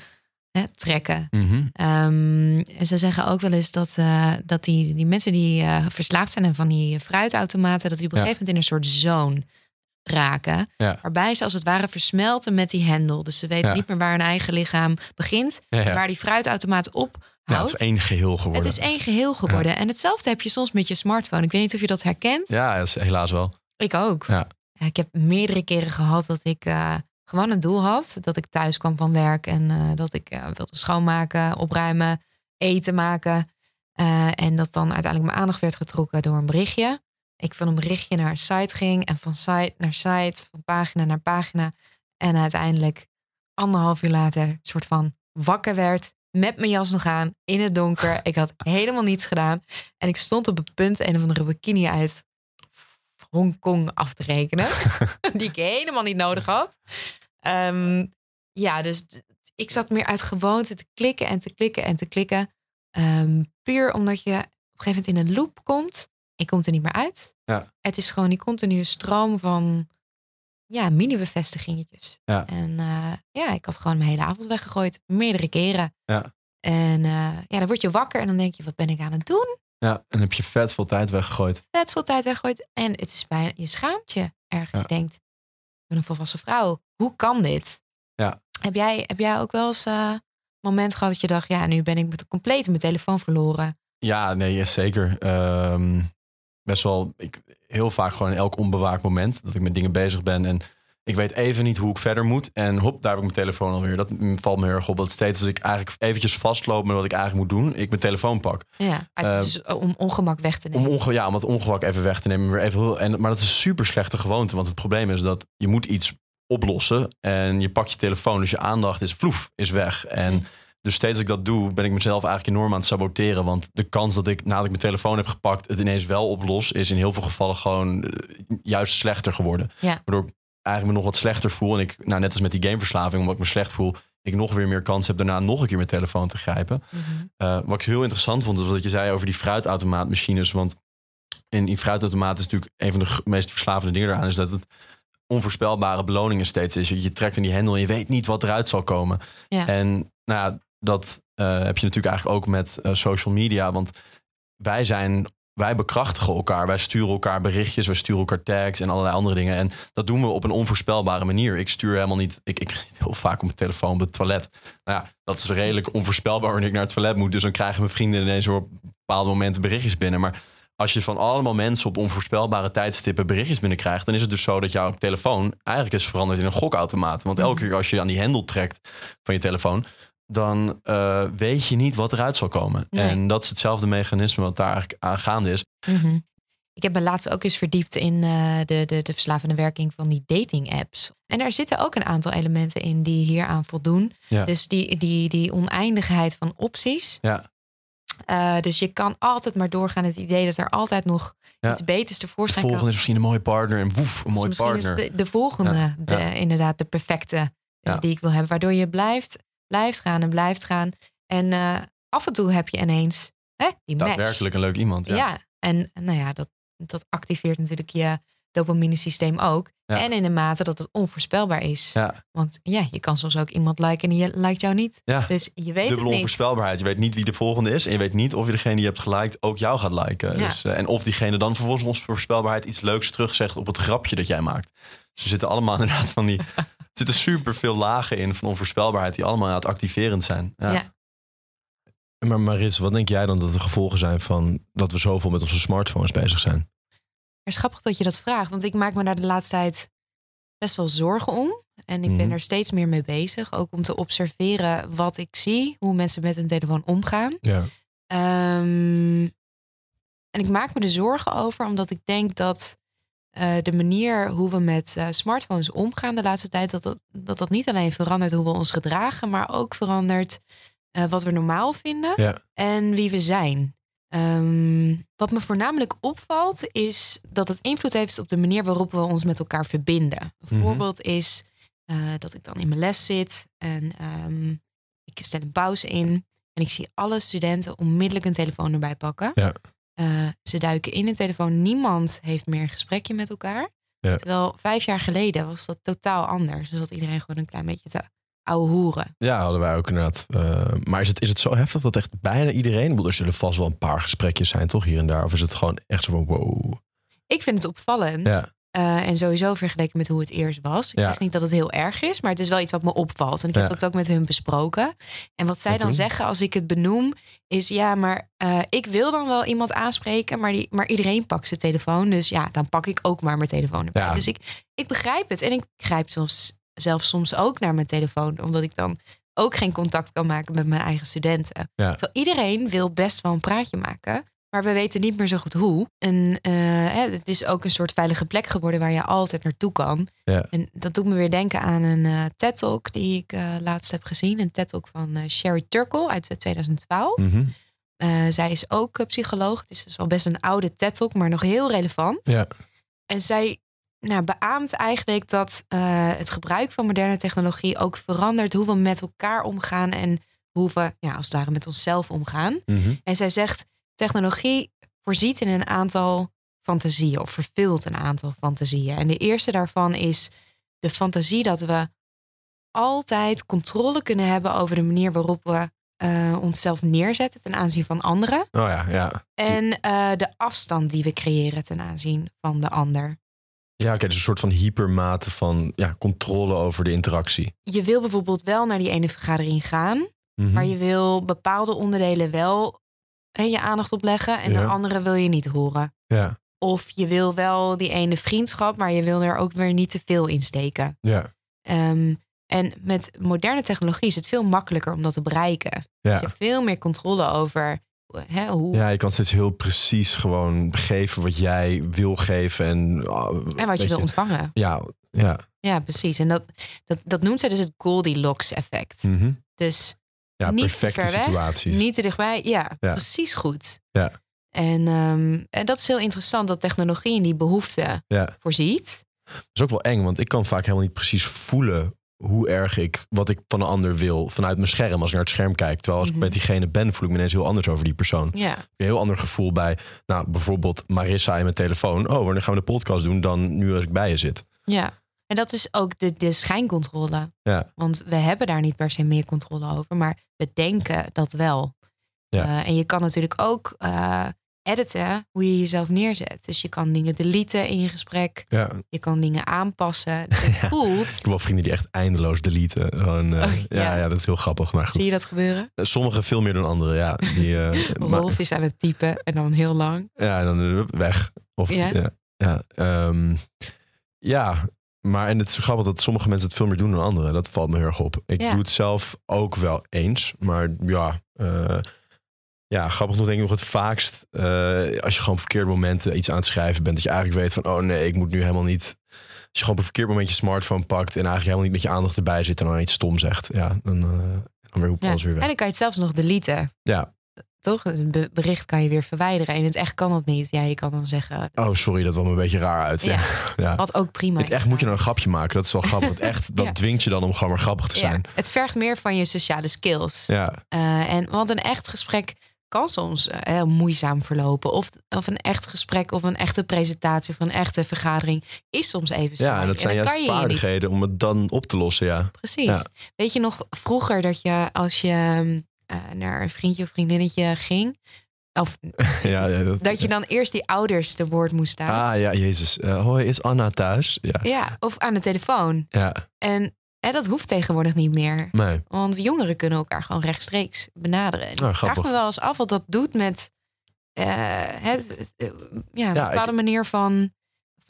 hè, trekken. Mhm. Ehm, en ze zeggen ook wel eens dat, eh, dat die, die mensen die eh, verslaafd zijn aan van die fruitautomaten, dat die op een Ja. gegeven moment in een soort zone raken. Ja. Waarbij ze als het ware versmelten met die hendel. Dus ze weten niet meer waar hun eigen lichaam begint. Waar die fruitautomaat op Ja, houdt. het is één geheel geworden. Het is één geheel geworden. En hetzelfde heb je soms met je smartphone. Ik weet niet of je dat herkent. Ja, dat is helaas wel. Ik ook. Ja. Ik heb meerdere keren gehad dat ik eh, gewoon een doel had. Dat ik thuis kwam van werk en eh, dat ik eh, wilde schoonmaken, opruimen, eten maken. En dat dan uiteindelijk mijn aandacht werd getrokken door een berichtje. Ik van een berichtje naar een site ging en van site naar site, van pagina naar pagina. En uiteindelijk anderhalf uur later soort van wakker werd. Met mijn jas nog aan, in het donker. Ik had helemaal niets gedaan. En ik stond op het punt een of andere bikini uit Hongkong af te rekenen. die ik helemaal niet nodig had. Ehm, ja, dus ik zat meer uit gewoonte te klikken en te klikken en te klikken. Ehm, puur omdat je op een gegeven moment in een loop komt. Je komt er niet meer uit. Ja. Het is gewoon die continue stroom van ja, mini-bevestigingetjes. Ja. En eh, ja, ik had gewoon mijn hele avond weggegooid. Meerdere keren. Ja. En eh, ja, dan word je wakker en dan denk je, wat ben ik aan het doen? Ja, en heb je vet veel tijd weggegooid. vet veel tijd weggooit. En het is bijna, je schaamt je ergens. Ja. Je denkt, ik ben een volwassen vrouw. Hoe kan dit? Ja. Heb jij, heb jij ook wel eens eh, een moment gehad dat je dacht, ja, nu ben ik met compleet mijn telefoon verloren. Ja, nee, zeker. Ehm, best wel, ik, heel vaak gewoon in elk onbewaakt moment dat ik met dingen bezig ben en ik weet even niet hoe ik verder moet. En hop, daar heb ik mijn telefoon alweer. Dat valt me heel erg op. Dat steeds als ik eigenlijk eventjes vastloop met wat ik eigenlijk moet doen, ik mijn telefoon pak. Ja, het is dus om ongemak weg te Om, nemen. onge ja, om het ongewak even weg te nemen. Weer even heel, en, maar dat is een super slechte gewoonte. Want het probleem is dat je moet iets oplossen. En je pakt je telefoon. Dus je aandacht is vloef, is weg. En dus steeds als ik dat doe, ben ik mezelf eigenlijk enorm aan het saboteren. Want de kans dat ik nadat ik mijn telefoon heb gepakt, het ineens wel oplos, is in heel veel gevallen gewoon eh, juist slechter geworden. Ja. Waardoor ik eigenlijk me nog wat slechter voel. En ik, nou, net als met die gameverslaving, omdat ik me slecht voel, ik nog weer meer kans heb daarna nog een keer mijn telefoon te grijpen. Mhm. Uh, wat ik heel interessant vond, was wat je zei over die fruitautomaatmachines. Want in, in fruitautomaten is natuurlijk een van de meest verslavende dingen eraan, is dat het onvoorspelbare beloningen steeds is. Je, je trekt in die hendel en je weet niet wat eruit zal komen. Ja. En nou ja, dat eh, heb je natuurlijk eigenlijk ook met eh, social media. Want wij zijn, wij bekrachtigen elkaar. Wij sturen elkaar berichtjes, wij sturen elkaar tags en allerlei andere dingen. En dat doen we op een onvoorspelbare manier. Ik stuur helemaal niet, ik, ik heel vaak op mijn telefoon op het toilet. Nou ja, dat is redelijk onvoorspelbaar wanneer ik naar het toilet moet. Dus dan krijgen mijn vrienden ineens op bepaalde momenten berichtjes binnen. Maar als je van allemaal mensen op onvoorspelbare tijdstippen berichtjes binnenkrijgt, dan is het dus zo dat jouw telefoon eigenlijk is veranderd in een gokautomaat. Want elke keer als je aan die hendel trekt van je telefoon, dan eh, weet je niet wat eruit zal komen. Nee. En dat is hetzelfde mechanisme wat daar eigenlijk aan gaande is. Mhm. Ik heb me laatst ook eens verdiept in eh, de, de, de verslavende werking van die dating apps. En daar zitten ook een aantal elementen in die hieraan voldoen. Ja. Dus die, die, die oneindigheid van opties. Ja. Eh, dus je kan altijd maar doorgaan. Het idee dat er altijd nog Ja. iets beters De tevoorschijn volgende kan. is misschien een mooie partner en woef, een Dus mooie misschien partner. is de, de volgende De, inderdaad de perfecte die ik wil hebben. Waardoor je blijft, blijft gaan en blijft gaan. En eh, af en toe heb je ineens hè, die match. Daadwerkelijk een leuk iemand. Ja. Ja, en nou ja, dat, dat activeert natuurlijk je dopamine systeem ook. Ja. En in een mate dat het onvoorspelbaar is. Ja. Want ja, je kan soms ook iemand liken en die liked jou niet. Ja. Dus je weet Dubbele het niet. onvoorspelbaarheid. Je weet niet wie de volgende is. En je weet niet of je degene die je hebt geliked ook jou gaat liken. Dus, eh, en of diegene dan vervolgens onvoorspelbaarheid iets leuks terugzegt op het grapje dat jij maakt. Dus er zitten allemaal inderdaad van die... er zitten super veel lagen in van onvoorspelbaarheid die allemaal inderdaad activerend zijn. Ja. Ja. Maar Maris, wat denk jij dan dat de gevolgen zijn van dat we zoveel met onze smartphones bezig zijn? Het is grappig dat je dat vraagt. Want ik maak me daar de laatste tijd best wel zorgen om. En ik ben Mhm. er steeds meer mee bezig. Ook om te observeren wat ik zie. Hoe mensen met hun telefoon omgaan. Ja. Ehm, en ik maak me er zorgen over, omdat ik denk dat eh, de manier hoe we met eh, smartphones omgaan de laatste tijd, dat dat, dat dat niet alleen verandert hoe we ons gedragen, maar ook verandert eh, wat we normaal vinden Ja. en wie we zijn. Ehm, wat me voornamelijk opvalt, is dat het invloed heeft op de manier waarop we ons met elkaar verbinden. Een Mhm. voorbeeld is eh, dat ik dan in mijn les zit en ehm, ik stel een pauze in. En ik zie alle studenten onmiddellijk een telefoon erbij pakken. Ja. Eh, ze duiken in een telefoon. Niemand heeft meer een gesprekje met elkaar. Ja. Terwijl vijf jaar geleden was dat totaal anders. Dus dat iedereen gewoon een klein beetje te ouwe hoeren. Ja, hadden wij ook inderdaad. Eh, maar is het, is het zo heftig dat echt bijna iedereen... Ik bedoel, Er zullen vast wel een paar gesprekjes zijn, toch, hier en daar? Of is het gewoon echt zo van wow? Ik vind het opvallend. Ja. Eh, en sowieso vergeleken met hoe het eerst was. Ik Ja. zeg niet dat het heel erg is, maar het is wel iets wat me opvalt. En ik heb dat ook met hun besproken. En wat zij En dan zeggen als ik het benoem, is ja, maar eh, ik wil dan wel iemand aanspreken, maar, die, maar iedereen pakt zijn telefoon. Dus ja, dan pak ik ook maar mijn telefoon erbij. Ja. Dus ik, ik begrijp het. En ik grijp soms, zelf soms ook naar mijn telefoon, omdat ik dan ook geen contact kan maken met mijn eigen studenten. Terwijl iedereen wil best wel een praatje maken. Maar we weten niet meer zo goed hoe. En eh, het is ook een soort veilige plek geworden waar je altijd naartoe kan. Ja. En dat doet me weer denken aan een eh TED-talk die ik eh, laatst heb gezien. Een TED-talk van eh, Sherry Turkle uit eh, 2012. Mhm. Zij is ook psycholoog. Het is dus al best een oude TED-talk, maar nog heel relevant. Ja. En zij nou, beaamt eigenlijk dat het gebruik van moderne technologie ook verandert hoe we met elkaar omgaan en hoe we ja, als het ware met onszelf omgaan. Mhm. En zij zegt: technologie voorziet in een aantal fantasieën of vervult een aantal fantasieën. En de eerste daarvan is de fantasie dat we altijd controle kunnen hebben over de manier waarop we eh, onszelf neerzetten ten aanzien van anderen. Oh ja, ja. En eh, de afstand die we creëren ten aanzien van de ander. Ja, oké, dus een soort van hypermate van ja, controle over de interactie. Je wil bijvoorbeeld wel naar die ene vergadering gaan, Mhm. maar je wil bepaalde onderdelen wel je aandacht opleggen en Ja. de andere wil je niet horen. Ja, Of je wil wel die ene vriendschap, maar je wil er ook weer niet te veel in steken. ja, Ehm, en met moderne technologie is het veel makkelijker om dat te bereiken. ja. Dus je hebt veel meer controle over hè, hoe Ja, je kan steeds heel precies gewoon geven wat jij wil geven. En, ah, en wat je wil ontvangen. Ja, ja. Ja, precies. En dat, dat, dat noemt zij dus het Goldilocks effect. mhm. Dus ja niet perfecte te ver weg, situaties. niet te dichtbij. Ja, Ja. precies goed. Ja. En, ehm, en dat is heel interessant dat technologie in die behoefte Ja. voorziet. Dat is ook wel eng, want ik kan vaak helemaal niet precies voelen hoe erg ik wat ik van een ander wil vanuit mijn scherm als ik naar het scherm kijk. Terwijl als Mhm. ik met diegene ben, voel ik me ineens heel anders over die persoon. Ja, Ik heb een heel ander gevoel bij, nou bijvoorbeeld Marissa in mijn telefoon. Oh, wanneer gaan we de podcast doen dan nu als ik bij je zit? ja. En dat is ook de, de schijncontrole. Ja. Want we hebben daar niet per se meer controle over, maar we denken dat wel. Ja. Eh, en je kan natuurlijk ook eh, editen hoe je jezelf neerzet. Dus je kan dingen deleten in je gesprek. Ja, Je kan dingen aanpassen. Dus het voelt. Ik heb wel vrienden die echt eindeloos deleten. Gewoon, eh, Oh, ja. ja. Dat is heel grappig. Maar goed. Zie je dat gebeuren? Sommigen veel meer dan anderen, ja. Die, maar- Rolf is aan het typen en dan heel lang. ja, en dan weg. Of, Ja? ja, ja, ehm, ja, maar en het is grappig dat sommige mensen het veel meer doen dan anderen. Dat valt me heel erg op. Ik Ja. doe het zelf ook wel eens. Maar ja, eh, ja grappig nog denk ik nog het vaakst... eh, als je gewoon op verkeerde momenten iets aan het schrijven bent... dat je eigenlijk weet van, oh nee, ik moet nu helemaal niet... Als je gewoon op een verkeerd moment je smartphone pakt... en eigenlijk helemaal niet met je aandacht erbij zit... en dan iets stom zegt. Ja, dan, eh, dan weer hoep Ja. alles weer En weg. dan kan je het zelfs nog deleten. Ja, Toch? Be- bericht kan je weer verwijderen. En in het echt kan dat niet. Ja, je kan dan zeggen. oh sorry, dat kwam een beetje raar uit. Ja. ja. Wat ook prima Het is. echt moet je nou een grapje maken. Dat is wel grappig. Het echt, dat Ja. dwingt je dan om gewoon maar grappig te zijn. Ja, het vergt meer van je sociale skills. Ja, Eh, en, want een echt gesprek kan soms eh, heel moeizaam verlopen. Of, of een echt gesprek of een echte presentatie of een echte vergadering is soms even ja en dat zijn juist niet vaardigheden om het dan op te lossen. Ja, Precies. Weet je nog vroeger dat je als je eh, naar een vriendje of vriendinnetje ging, of ja, ja, dat, dat je dan eerst die ouders te woord moest staan. Ah ja, Jezus. Eh, hoi, is Anna thuis? Ja, Ja, of aan de telefoon. ja. En hè, dat hoeft tegenwoordig niet meer. Nee. Want jongeren kunnen elkaar gewoon rechtstreeks benaderen. En Nou, ik vraag me wel eens af wat dat doet met eh, het, eh, ja, een bepaalde ik- manier van,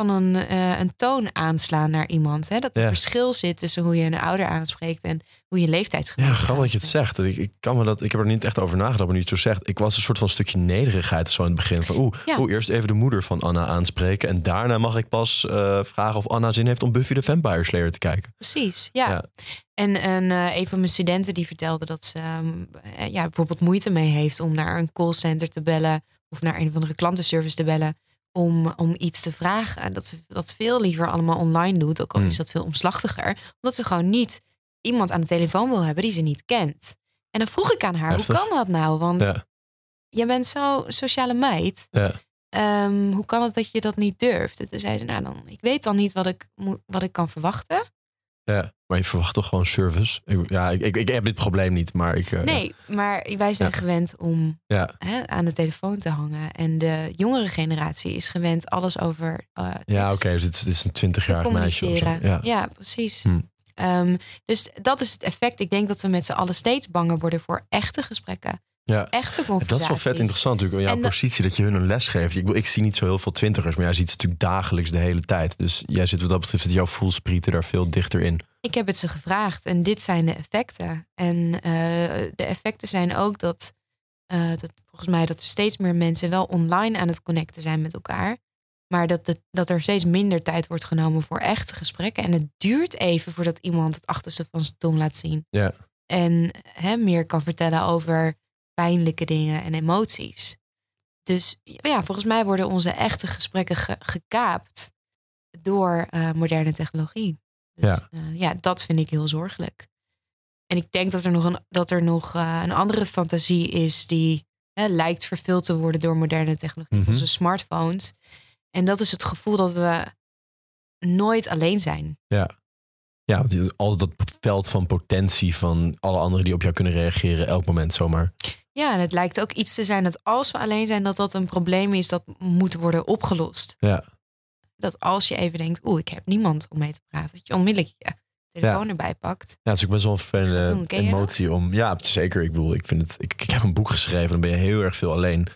van een, eh, een toon aanslaan naar iemand. Hè? Dat er Ja. verschil zit tussen hoe je een ouder aanspreekt en hoe je leeftijdsgenoot Ja, grappig dat je het zegt. Ik, ik, kan me dat, ik heb er niet echt over nagedacht, maar nu je het zo zegt. Ik was een soort van stukje nederigheid zo in het begin. Van oeh, Ja. eerst even de moeder van Anna aanspreken. En daarna mag ik pas eh, vragen of Anna zin heeft om Buffy the Vampire Slayer te kijken. Precies, ja. Ja. En, en eh, een van mijn studenten die vertelde dat ze ehm, eh, ja, bijvoorbeeld moeite mee heeft om naar een callcenter te bellen of naar een of andere klantenservice te bellen om, om iets te vragen. Dat ze dat veel liever allemaal online doet, ook al Hmm. is dat veel omslachtiger, omdat ze gewoon niet iemand aan de telefoon wil hebben die ze niet kent. En dan vroeg ik aan haar, Heftig. hoe kan dat nou? Want Ja. je bent zo sociale meid. Ja. Ehm, hoe kan het dat je dat niet durft? En toen zei ze, nou dan, ik weet dan niet wat ik, wat ik kan verwachten. Ja, maar je verwacht toch gewoon service? Ik, ja, ik, ik, ik heb dit probleem niet, maar ik... eh, Nee, maar wij zijn Ja. gewend om hè, aan de telefoon te hangen. En de jongere generatie is gewend alles over eh ja oké, dus dit is, dit is een te 20-jarig meisje of zo. Ja. precies. Hm. Ehm, dus dat is het effect. Ik denk dat we met z'n allen steeds banger worden voor echte gesprekken. Ja. Echte. Dat is wel vet interessant natuurlijk, in jouw En positie, dat je hun een les geeft. Ik, ik zie niet zo heel veel twintigers, maar jij ziet ze natuurlijk dagelijks de hele tijd. Dus jij zit wat dat betreft, jouw voelsprieten daar veel dichter in. Ik heb het ze gevraagd en dit zijn de effecten. En eh, de effecten zijn ook dat, eh, dat volgens mij dat er steeds meer mensen wel online aan het connecten zijn met elkaar. Maar dat, het, dat er steeds minder tijd wordt genomen voor echte gesprekken. En het duurt even voordat iemand het achterste van zijn tong laat zien. Ja. En hè, meer kan vertellen over pijnlijke dingen en emoties. Dus ja, volgens mij worden onze echte gesprekken ge- gekaapt door eh, moderne technologie. Dus Ja. ja. ja, dat vind ik heel zorgelijk. En ik denk dat er nog een, dat er nog eh, een andere fantasie is die hè, lijkt vervuld te worden door moderne technologie, Mhm. onze smartphones. En dat is het gevoel dat we nooit alleen zijn. Ja, want die- altijd dat veld van potentie van alle anderen die op jou kunnen reageren, elk moment zomaar. Ja, en het lijkt ook iets te zijn dat als we alleen zijn, dat dat een probleem is dat moet worden opgelost. Ja, Dat als je even denkt, oeh, ik heb niemand om mee te praten, dat je onmiddellijk je telefoon erbij pakt. ja het is ook best wel een vervelende emotie om. Ja, zeker. Ik bedoel, ik vind het. Ik, ik heb een boek geschreven, dan ben je heel erg veel alleen.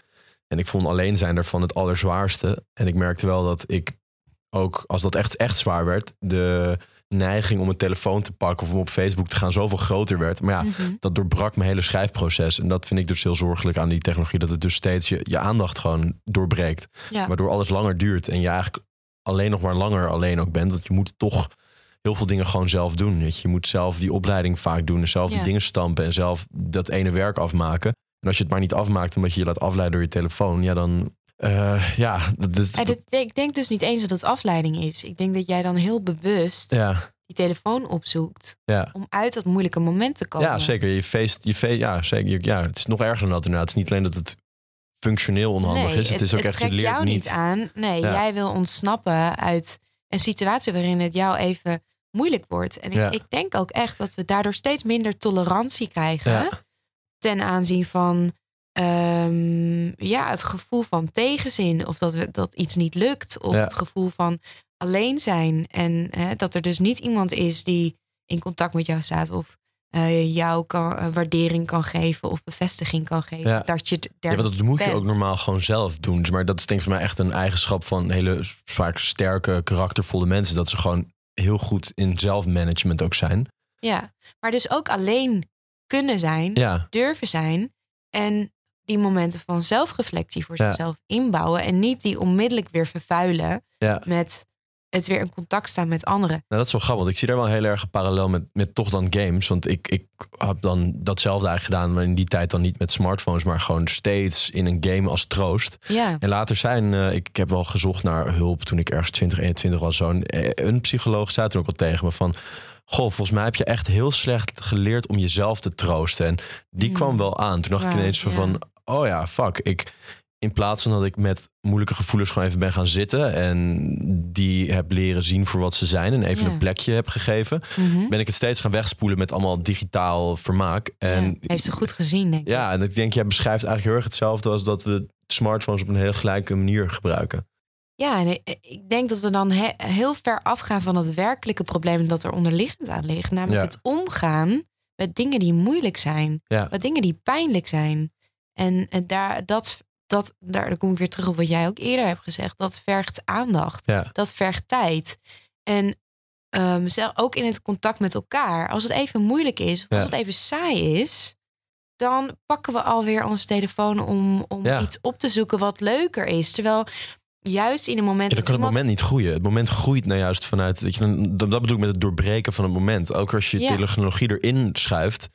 En ik vond alleen zijn daarvan het allerzwaarste. En ik merkte wel dat ik ook, als dat echt, echt zwaar werd, de neiging om een telefoon te pakken of om op Facebook te gaan zoveel groter werd. Maar ja, Mhm. dat doorbrak mijn hele schrijfproces. En dat vind ik dus heel zorgelijk aan die technologie. Dat het dus steeds je, je aandacht gewoon doorbreekt. Ja. Waardoor alles langer duurt. En je eigenlijk alleen nog maar langer alleen ook bent. Dat je moet toch heel veel dingen gewoon zelf doen. Weet je. je moet zelf die opleiding vaak doen. En zelf die dingen stampen. En zelf dat ene werk afmaken. En als je het maar niet afmaakt omdat je je laat afleiden door je telefoon. Ja, dan... eh, ja, dat, ik denk dus niet eens dat het afleiding is. Ik denk dat jij dan heel bewust ja, die telefoon opzoekt Ja. om uit dat moeilijke moment te komen. Ja, zeker. Je feest, je feest, ja, zeker. Je- Ja, het is nog erger dan dat inderdaad. Het is niet alleen dat het functioneel onhandig Nee, is. Het, is ook echt, je leert jou niet. niet aan. Nee, Ja. jij wil ontsnappen uit een situatie waarin het jou even moeilijk wordt. En ik, Ja. ik denk ook echt dat we daardoor steeds minder tolerantie krijgen ten aanzien van ehm, ja, het gevoel van tegenzin. Of dat, we, dat iets niet lukt. Of Ja. het gevoel van alleen zijn. En hè, dat er dus niet iemand is die in contact met jou staat. Of eh, jou kan, eh, waardering kan geven. Of bevestiging kan geven. Ja. Dat je Ja, want dat moet je ook normaal gewoon zelf doen. Maar dat is denk ik voor mij echt een eigenschap van hele vaak sterke, karaktervolle mensen. Dat ze gewoon heel goed in zelfmanagement ook zijn. Ja, maar dus ook alleen kunnen zijn, Ja, durven zijn en die momenten van zelfreflectie voor Ja. zichzelf inbouwen en niet die onmiddellijk weer vervuilen ja. met het weer in contact staan met anderen. Nou, dat is wel grappig. want Ik zie daar wel heel erg een parallel met, met toch dan games. Want ik, ik heb dan datzelfde eigenlijk gedaan, maar in die tijd dan niet met smartphones, maar gewoon steeds in een game als troost. Ja, En later zijn, eh, ik, ik heb wel gezocht naar hulp toen ik ergens 20, 21 was. Zo'n eh, een psycholoog zei toen ook al tegen me van... Goh, volgens mij heb je echt heel slecht geleerd om jezelf te troosten. En die Mm. kwam wel aan. Toen dacht ik ineens van, ja. van, oh ja, fuck. Ik, in plaats van dat ik met moeilijke gevoelens gewoon even ben gaan zitten... en die heb leren zien voor wat ze zijn... en even Ja. een plekje heb gegeven... Mhm. ben ik het steeds gaan wegspoelen met allemaal digitaal vermaak. En Ja, heeft ze goed gezien, denk ik. ja, en ik denk, jij beschrijft eigenlijk heel erg hetzelfde als dat we smartphones op een heel gelijke manier gebruiken. Ja, en ik- denk dat we dan he- heel ver afgaan van het werkelijke probleem dat er onderliggend aan ligt. Namelijk Ja. het omgaan met dingen die moeilijk zijn. Met dingen die pijnlijk zijn. En, en daar, dat, dat, daar dan kom ik weer terug op wat jij ook eerder hebt gezegd. Dat vergt aandacht. Ja. Dat vergt tijd. En ehm, zelf, ook in het contact met elkaar. Als het even moeilijk is, of als het even saai is... dan pakken we alweer onze telefoon om, om Ja. iets op te zoeken wat leuker is. Terwijl juist in een moment... Ja, dan dat kan het iemand- moment niet groeien. Het moment groeit nou juist vanuit. Weet je, dat dat bedoel ik met het doorbreken van het moment. Ook als je Ja. technologie erin schuift,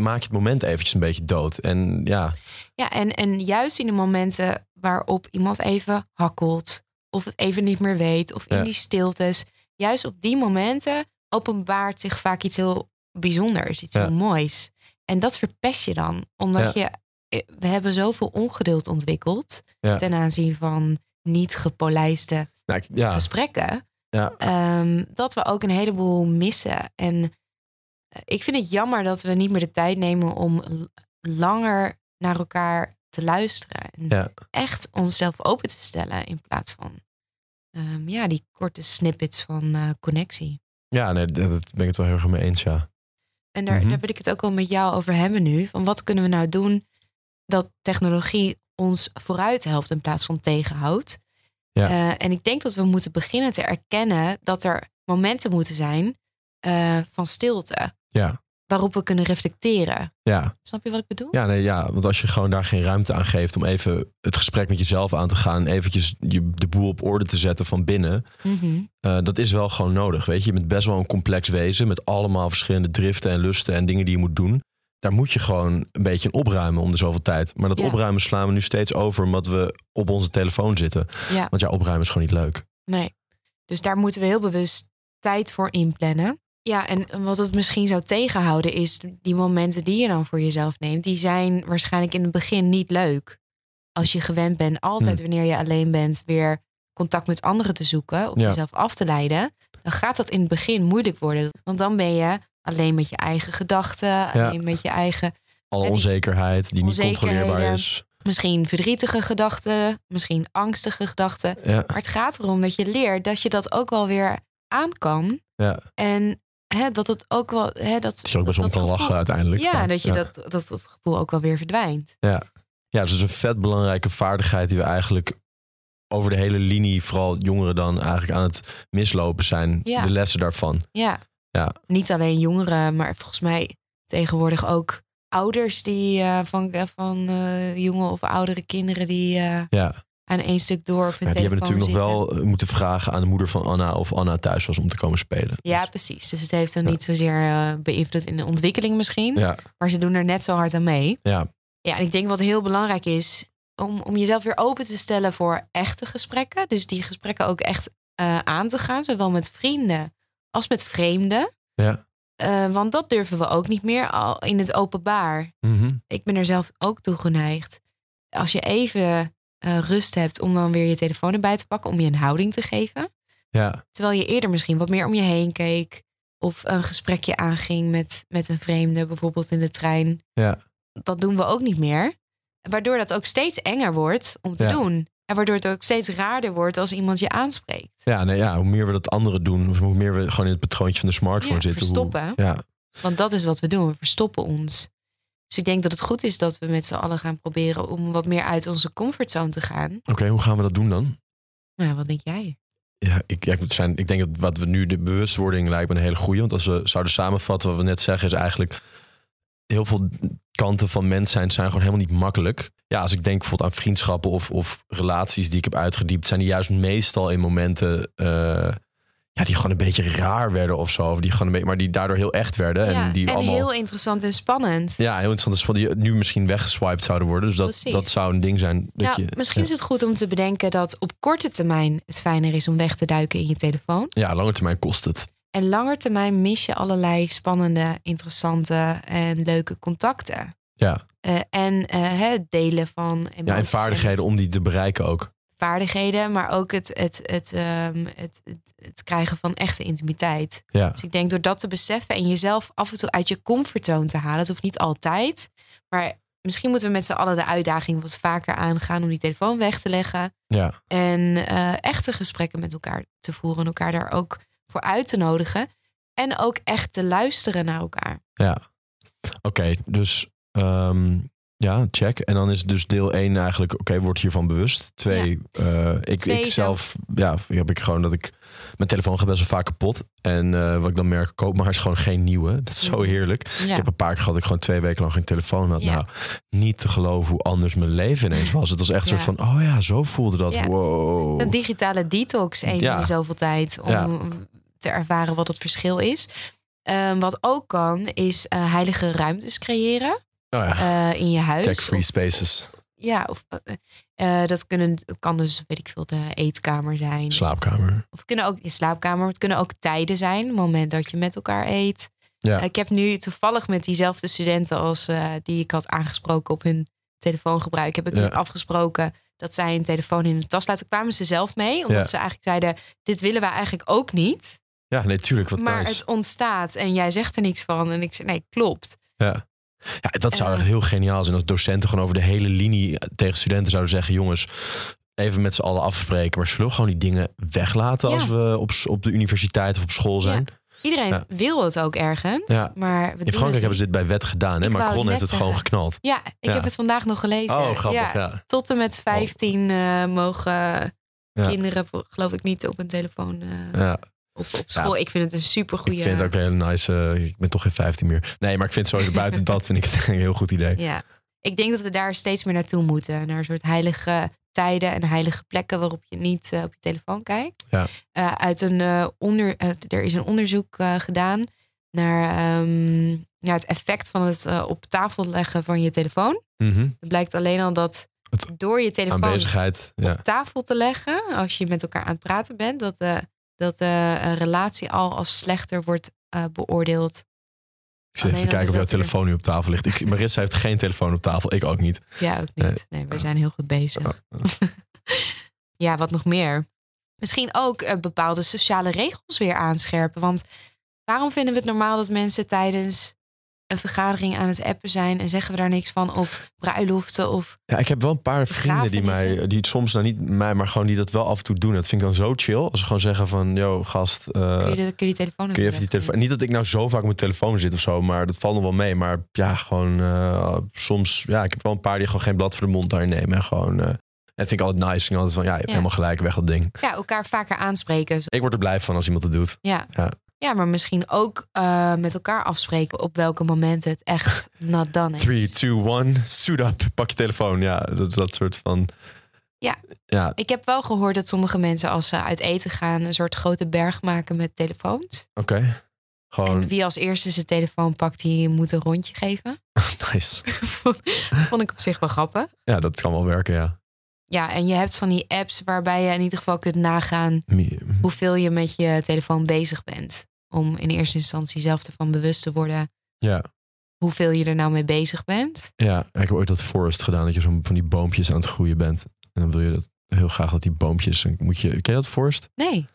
maak je het moment eventjes een beetje dood. En ja, Ja, en, en juist in de momenten waarop iemand even hakkelt... of het even niet meer weet, of in Ja. die stiltes... juist op die momenten openbaart zich vaak iets heel bijzonders. Iets Ja. heel moois. En dat verpest je dan. Omdat je... eh, We hebben zoveel ongeduld ontwikkeld... Ten aanzien van niet gepolijste nou, gesprekken... ja, Ehm, dat we ook een heleboel missen. En ik vind het jammer dat we niet meer de tijd nemen om langer naar elkaar te luisteren. En Ja. echt onszelf open te stellen in plaats van ehm, ja, die korte snippets van eh, connectie. ja nee, dat dat ben ik het wel heel erg mee eens. Ja, En daar, Mhm. daar wil ik het ook wel met jou over hebben nu. Van wat kunnen we nou doen dat technologie ons vooruit helpt in plaats van tegenhoudt? Ja. Eh, en ik denk dat we moeten beginnen te erkennen dat er momenten moeten zijn eh, van stilte. Ja, Waarop we kunnen reflecteren. ja. Snap je wat ik bedoel? Ja, nee, ja, want als je gewoon daar geen ruimte aan geeft om even het gesprek met jezelf aan te gaan, eventjes je, de boel op orde te zetten van binnen, Mhm. eh, dat is wel gewoon nodig. Weet je, je bent best wel een complex wezen met allemaal verschillende driften en lusten en dingen die je moet doen. Daar moet je gewoon een beetje in opruimen om de zoveel tijd. Maar dat Ja. opruimen slaan we nu steeds over omdat we op onze telefoon zitten. Ja. Want ja, opruimen is gewoon niet leuk. Nee. Dus daar moeten we heel bewust tijd voor inplannen. Ja, en wat het misschien zou tegenhouden is die momenten die je dan voor jezelf neemt, die zijn waarschijnlijk in het begin niet leuk. Als je gewend bent altijd Hm. wanneer je alleen bent weer contact met anderen te zoeken, om Ja. jezelf af te leiden, dan gaat dat in het begin moeilijk worden. Want dan ben je alleen met je eigen gedachten, alleen met je eigen Alle die onzekerheid die niet controleerbaar is. misschien verdrietige gedachten, misschien angstige gedachten. Ja, Maar het gaat erom dat je leert dat je dat ook wel weer aan kan. ja. En hè, dat het ook wel. Hè, dat, Dat je ook best om dat kan gevoel- lachen uiteindelijk. Ja, Maar, dat, je Dat, dat dat gevoel ook wel weer verdwijnt. Ja, dus het is een vet belangrijke vaardigheid die we eigenlijk over de hele linie, vooral jongeren dan eigenlijk aan het mislopen zijn. Ja. De lessen daarvan. Ja. Ja. Niet alleen jongeren, maar volgens mij tegenwoordig ook ouders die eh, van, van eh, jonge of oudere kinderen die eh, Ja. Aan één stuk door op hun Ja, die hebben natuurlijk nog wel moeten vragen aan de moeder van Anna of Anna thuis was om te komen spelen. Ja, Dus, precies. Dus het heeft Ja. niet zozeer eh, beïnvloed in de ontwikkeling misschien. ja, Maar ze doen er net zo hard aan mee. ja, Ja, en ik denk wat heel belangrijk is om, om jezelf weer open te stellen voor echte gesprekken. Dus die gesprekken ook echt eh, aan te gaan, zowel met vrienden als met vreemden. Ja. Eh, want dat durven we ook niet meer al in het openbaar. Mhm. Ik ben er zelf ook toe geneigd. Als je even eh, rust hebt om dan weer je telefoon erbij te pakken, om je een houding te geven. Ja. Terwijl je eerder misschien wat meer om je heen keek. Of een gesprekje aanging met, met een vreemde, bijvoorbeeld in de trein. Ja. Dat doen we ook niet meer. Waardoor dat ook steeds enger wordt om te Ja. doen. En waardoor het ook steeds raarder wordt als iemand je aanspreekt. Ja, nee, ja, hoe meer we dat anderen doen, hoe meer we gewoon in het patroontje van de smartphone Ja, zitten. hoe- verstoppen. ja, Want dat is wat we doen. We verstoppen ons. Dus ik denk dat het goed is dat we met z'n allen gaan proberen om wat meer uit onze comfortzone te gaan. oké, hoe gaan we dat doen dan? Nou, wat denk jij? Ja, ik, ja, het zijn, ik denk dat wat we nu, de bewustwording lijkt me een hele goede. Want als we zouden samenvatten, wat we net zeggen, is eigenlijk heel veel kanten van mens zijn, zijn gewoon helemaal niet makkelijk. Ja, als ik denk bijvoorbeeld aan vriendschappen of, of relaties die ik heb uitgediept, zijn die juist meestal in momenten eh, ja, die gewoon een beetje raar werden of zo. Of die gewoon een beetje, maar die daardoor heel echt werden. ja, en die allemaal. heel interessant en spannend. Ja, heel interessant is van die nu misschien weggeswiped zouden worden. Dus dat, Precies. dat zou een ding zijn. Dat nou, je, misschien ja. is het goed om te bedenken dat op korte termijn het fijner is om weg te duiken in je telefoon. Ja, lange termijn kost het. En langer termijn mis je allerlei spannende, interessante en leuke contacten. Ja, Eh, en eh, het delen van ja en vaardigheden om die te bereiken ook. Vaardigheden, maar ook het, het, het, ehm, het, het, het krijgen van echte intimiteit. Ja, Dus ik denk door dat te beseffen en jezelf af en toe uit je comfortzone te halen, het hoeft niet altijd, maar misschien moeten we met z'n allen de uitdaging wat vaker aangaan om die telefoon weg te leggen ja, en eh, echte gesprekken met elkaar te voeren en elkaar daar ook voor uit te nodigen en ook echt te luisteren naar elkaar. ja. Oké, dus ehm, ja, check. En dan is dus deel 1 eigenlijk, oké, word hiervan bewust. Twee, eh, ik, Twee ik zelf, ja, heb ik gewoon dat ik, mijn telefoon gaat best wel vaak kapot. En eh, wat ik dan merk, koop maar eens gewoon geen nieuwe. Dat is zo Mhm. heerlijk. Ja. Ik heb een paar keer gehad dat ik gewoon twee weken lang geen telefoon had. Ja. Nou, niet te geloven hoe anders mijn leven ineens was. Het was echt een soort van, oh ja, zo voelde dat. Wow. Een digitale detox Ja. in zoveel tijd om te ervaren wat het verschil is. Ehm, wat ook kan, is eh, heilige ruimtes creëren Oh ja, eh, in je huis. tech-free Of- spaces, ja, of eh, eh, dat kunnen, kan dus, weet ik veel, de eetkamer zijn. slaapkamer. Of het kunnen ook je slaapkamer. Het kunnen ook tijden zijn, het moment dat je met elkaar eet. Ja. Ik heb nu toevallig met diezelfde studenten als die ik had aangesproken op hun telefoongebruik, heb ik Ja. afgesproken dat zij een telefoon in de tas laten. Kwamen ze zelf mee, omdat Ja. ze eigenlijk zeiden: dit willen wij eigenlijk ook niet. Ja, nee, tuurlijk. Wat maar het ontstaat en jij zegt er niks van. En ik zei: nee, klopt. Ja. Ja, dat zou Eh. heel geniaal zijn als docenten gewoon over de hele linie tegen studenten zouden zeggen: jongens, even met z'n allen afspreken, maar zullen we gewoon die dingen weglaten Ja. als we op, op de universiteit of op school zijn? Iedereen Ja. wil het ook ergens, Ja. maar In Frankrijk hebben ze dit bij wet gedaan, hè? Ik Macron heeft het gewoon geknald. Ja, ik Ja. heb het vandaag nog gelezen. Oh, grappig. Tot en met 15 eh, mogen kinderen, geloof ik, niet op een telefoon eh, Ja. Op, op school. Ik vind het een super goede. Ik vind het ook een hele nice. eh, ik ben toch geen 15 meer. Nee, maar ik vind sowieso buiten dat vind ik het een heel goed idee. Ja, ik denk dat we daar steeds meer naartoe moeten. Naar een soort heilige tijden en heilige plekken waarop je niet eh, op je telefoon kijkt. Ja. Eh, uit een onder, er is een onderzoek gedaan naar ja, het effect van het op tafel leggen van je telefoon. Mhm. Het blijkt alleen al dat door je telefoon Aanwezigheid. Ja. op tafel te leggen, als je met elkaar aan het praten bent, dat de, dat de een relatie al als slechter wordt eh, beoordeeld. Ik zit even te kijken of jouw telefoon nu op tafel ligt. Ik, Marissa heeft geen telefoon op tafel. Ik ook niet. Ja, ook niet. Nee, we zijn heel goed bezig. ja, wat nog meer? Misschien ook eh, bepaalde sociale regels weer aanscherpen. Want waarom vinden we het normaal dat mensen tijdens een vergadering aan het appen zijn en zeggen we daar niks van? Of bruiloften of Ja, ik heb wel een paar vrienden die mij, die het soms nou niet mij, maar gewoon die dat wel af en toe doen. Dat vind ik dan zo chill. Als ze gewoon zeggen van, yo gast, eh, kun, je de- kun je die telefoon kun je even die telefoon. Niet dat ik nou zo vaak op mijn telefoon zit of zo, maar dat valt nog wel mee. Maar ja, gewoon eh, soms, ja, ik heb wel een paar die gewoon geen blad voor de mond daar nemen. En gewoon, eh dat vind ik altijd nice. Ik altijd van, ja, je hebt Ja. helemaal gelijk, weg dat ding. Ja, elkaar vaker aanspreken. Ik word er blij van als iemand het doet. Ja. Ja. Ja, maar misschien ook eh, met elkaar afspreken op welke momenten het echt not done is. 3, 2, 1, suit up, pak je telefoon. Ja, dat, dat soort van... Ja. Ja, Ik heb wel gehoord dat sommige mensen als ze uit eten gaan een soort grote berg maken met telefoons. oké. Gewoon En wie als eerste zijn telefoon pakt, die moet een rondje geven. nice. Vond ik op zich wel grappig. Ja, dat kan wel werken, ja. Ja, en je hebt van die apps waarbij je in ieder geval kunt nagaan hoeveel je met je telefoon bezig bent. Om in eerste instantie zelf ervan bewust te worden Ja, hoeveel je er nou mee bezig bent. ja. Ik heb ooit dat forest gedaan, dat je zo van die boompjes aan het groeien bent. En dan wil je dat heel graag dat die boompjes, moet je, ken je dat forest? Nee.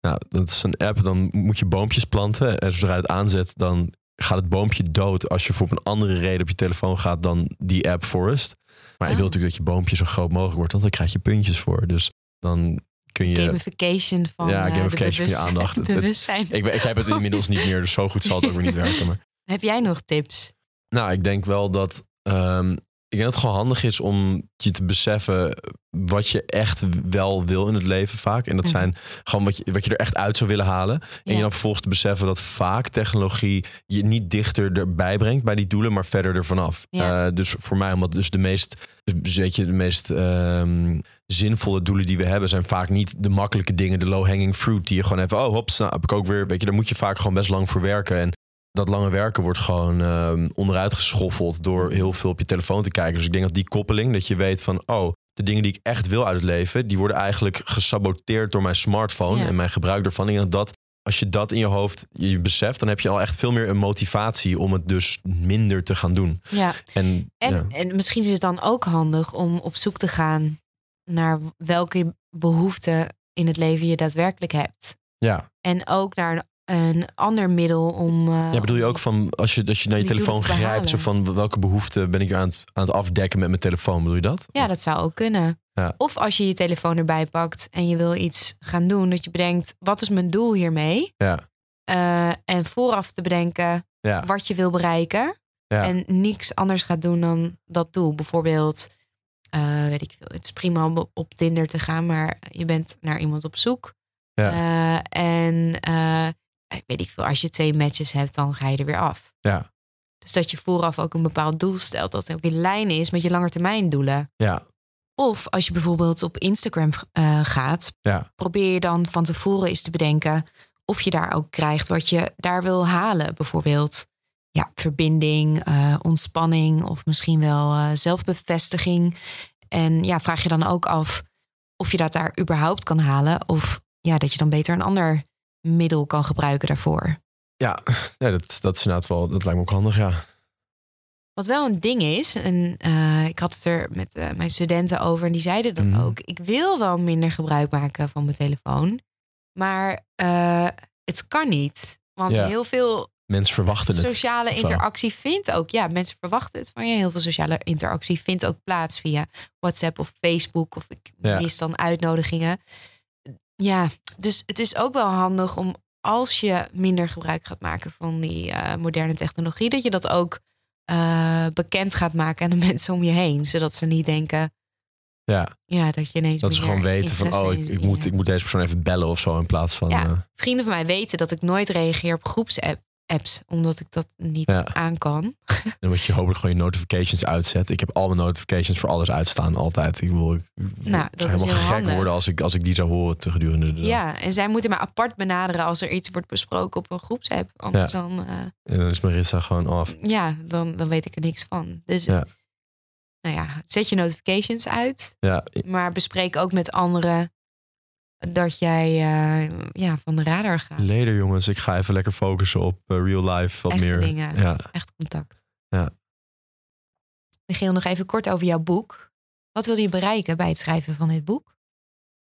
Nou, dat is een app, dan moet je boompjes planten. En zodra je het aanzet, dan gaat het boompje dood als je voor een andere reden op je telefoon gaat dan die app Forest. Maar je Oh. wilt natuurlijk dat je boompje zo groot mogelijk wordt, want dan krijg je puntjes voor. Dus dan kun je. Gamification van Ja, eh, gamification van je aandacht. Het- bewustzijn. Ik, ik heb het inmiddels niet meer, dus zo goed zal het ook weer niet werken. Maar. Heb jij nog tips? Nou, ik denk wel dat. ehm, ik denk dat het gewoon handig is om je te beseffen wat je echt wel wil in het leven vaak. En dat Mhm. zijn gewoon wat je, wat je er echt uit zou willen halen. En Ja. je dan vervolgens te beseffen dat vaak technologie je niet dichter erbij brengt bij die doelen, maar verder ervan af. Ja. Eh, dus voor mij, omdat dus de meest, dus weet je, de meest ehm, zinvolle doelen die we hebben, zijn vaak niet de makkelijke dingen, de low-hanging fruit, die je gewoon even, oh hops, nou heb ik ook weer, weet je, daar moet je vaak gewoon best lang voor werken. En dat lange werken wordt gewoon ehm, onderuit geschoffeld door heel veel op je telefoon te kijken. Dus ik denk dat die koppeling, dat je weet van, oh, de dingen die ik echt wil uit het leven, die worden eigenlijk gesaboteerd door mijn smartphone Ja. en mijn gebruik daarvan. Denk dat dat, als je dat in je hoofd je beseft, dan heb je al echt veel meer een motivatie om het dus minder te gaan doen. Ja. En, En, ja. en misschien is het dan ook handig om op zoek te gaan naar welke behoeften in het leven je daadwerkelijk hebt. ja. En ook naar een, een ander middel om. eh, ja, bedoel je ook van als je, als je naar je telefoon te grijpt, zo van welke behoefte ben ik aan het, aan het afdekken met mijn telefoon? Bedoel je dat? Ja, dat zou ook kunnen. Ja. Of als je je telefoon erbij pakt en je wil iets gaan doen, dat je bedenkt: wat is mijn doel hiermee? Ja. Eh, en vooraf te bedenken Ja. wat je wil bereiken. En niks anders gaat doen dan dat doel. Bijvoorbeeld, eh, weet ik veel, het is prima om op- Tinder te gaan, maar je bent naar iemand op zoek. Ja. En weet ik veel, als je twee matches hebt, dan ga je er weer af. Ja. Dus dat je vooraf ook een bepaald doel stelt, dat ook in lijn is met je langetermijndoelen. Ja. Of als je bijvoorbeeld op Instagram eh, gaat, Ja. probeer je dan van tevoren eens te bedenken of je daar ook krijgt wat je daar wil halen. Bijvoorbeeld ja, verbinding, eh, ontspanning of misschien wel eh, zelfbevestiging. En ja, vraag je dan ook af of je dat daar überhaupt kan halen. Of ja, dat je dan beter een ander middel kan gebruiken daarvoor. Ja, ja dat, dat is inderdaad wel, dat lijkt me ook handig, ja. Wat wel een ding is, en eh, ik had het er met eh, mijn studenten over en die zeiden dat Mhm. ook. Ik wil wel minder gebruik maken van mijn telefoon, maar eh, het kan niet. Want Ja. heel veel Mensen verwachten het. sociale of zo. interactie vindt ook, ja, mensen verwachten het van je. Heel veel sociale interactie vindt ook plaats via WhatsApp of Facebook of ik Ja. mis dan uitnodigingen. Ja, dus het is ook wel handig om als je minder gebruik gaat maken van die eh, moderne technologie, dat je dat ook eh, bekend gaat maken aan de mensen om je heen, zodat ze niet denken, Ja, ja, dat je ineens dat ze gewoon weten van, oh, ik, ik, moet, ik moet deze persoon even bellen of zo in plaats van... Ja. eh, Vrienden van mij weten dat ik nooit reageer op groepsapps, omdat ik dat niet Ja. aan kan. dan moet je hopelijk gewoon je notifications uitzetten. Ik heb al mijn notifications voor alles uitstaan, altijd. Ik wil ik Nou, dat helemaal gek handig. worden als ik, als ik die zou horen te gedurende de dag. Ja, en zij moeten me apart benaderen als er iets wordt besproken op een groepsapp. Anders dan, eh, En dan is Marissa gewoon af. ja, dan, dan weet ik er niks van. Dus Ja. nou ja, zet je notifications uit. Ja, Maar bespreek ook met anderen dat jij eh, ja, van de radar gaat. later jongens. Ik ga even lekker focussen op eh, real life. Wat Echte meer. dingen. Ja. Echt contact. Ja. Michiel, nog even kort over jouw boek. Wat wil je bereiken bij het schrijven van dit boek?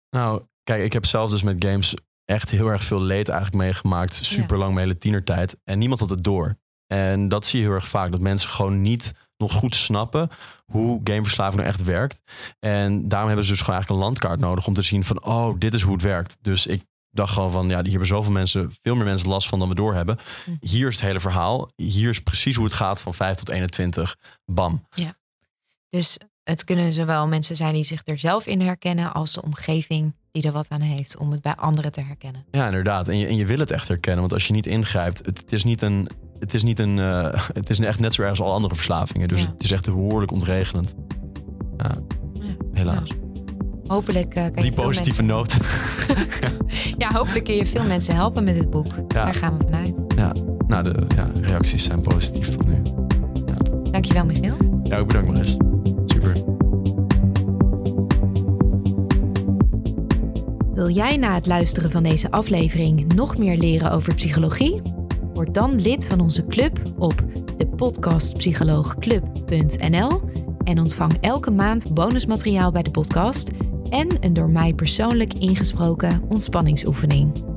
Nou, kijk, ik heb zelf dus met games echt heel erg veel leed eigenlijk meegemaakt. Super lang mijn hele tienertijd. En niemand had het door. En dat zie je heel erg vaak. Dat mensen gewoon niet nog goed snappen hoe gameverslaving nou echt werkt. En daarom hebben ze dus gewoon eigenlijk een landkaart nodig om te zien van, oh, dit is hoe het werkt. Dus ik dacht gewoon van, ja, hier hebben zoveel mensen, veel meer mensen last van dan we doorhebben. Hm. Hier is het hele verhaal. Hier is precies hoe het gaat van 5 tot 21. Bam. Dus het kunnen zowel mensen zijn die zich er zelf in herkennen, als de omgeving die er wat aan heeft om het bij anderen te herkennen. Ja, inderdaad. En je, en je wil het echt herkennen. Want als je niet ingrijpt, het, het is niet een. Het is niet een. eh, het is echt net zo erg als alle andere verslavingen. Dus Ja. het is echt behoorlijk ontregelend. Ja, Ja. helaas. Hopelijk eh, kan je Die positieve mensen... noot. Ja, hopelijk kun je veel mensen helpen met dit boek. Daar gaan we vanuit. ja. Nou, de ja, reacties zijn positief tot nu. Dankjewel, Michiel. Ja, ook bedankt, Maris. Super. Wil jij na het luisteren van deze aflevering nog meer leren over psychologie? Word dan lid van onze club op depodcastpsycholoogclub.nl en ontvang elke maand bonusmateriaal bij de podcast en een door mij persoonlijk ingesproken ontspanningsoefening.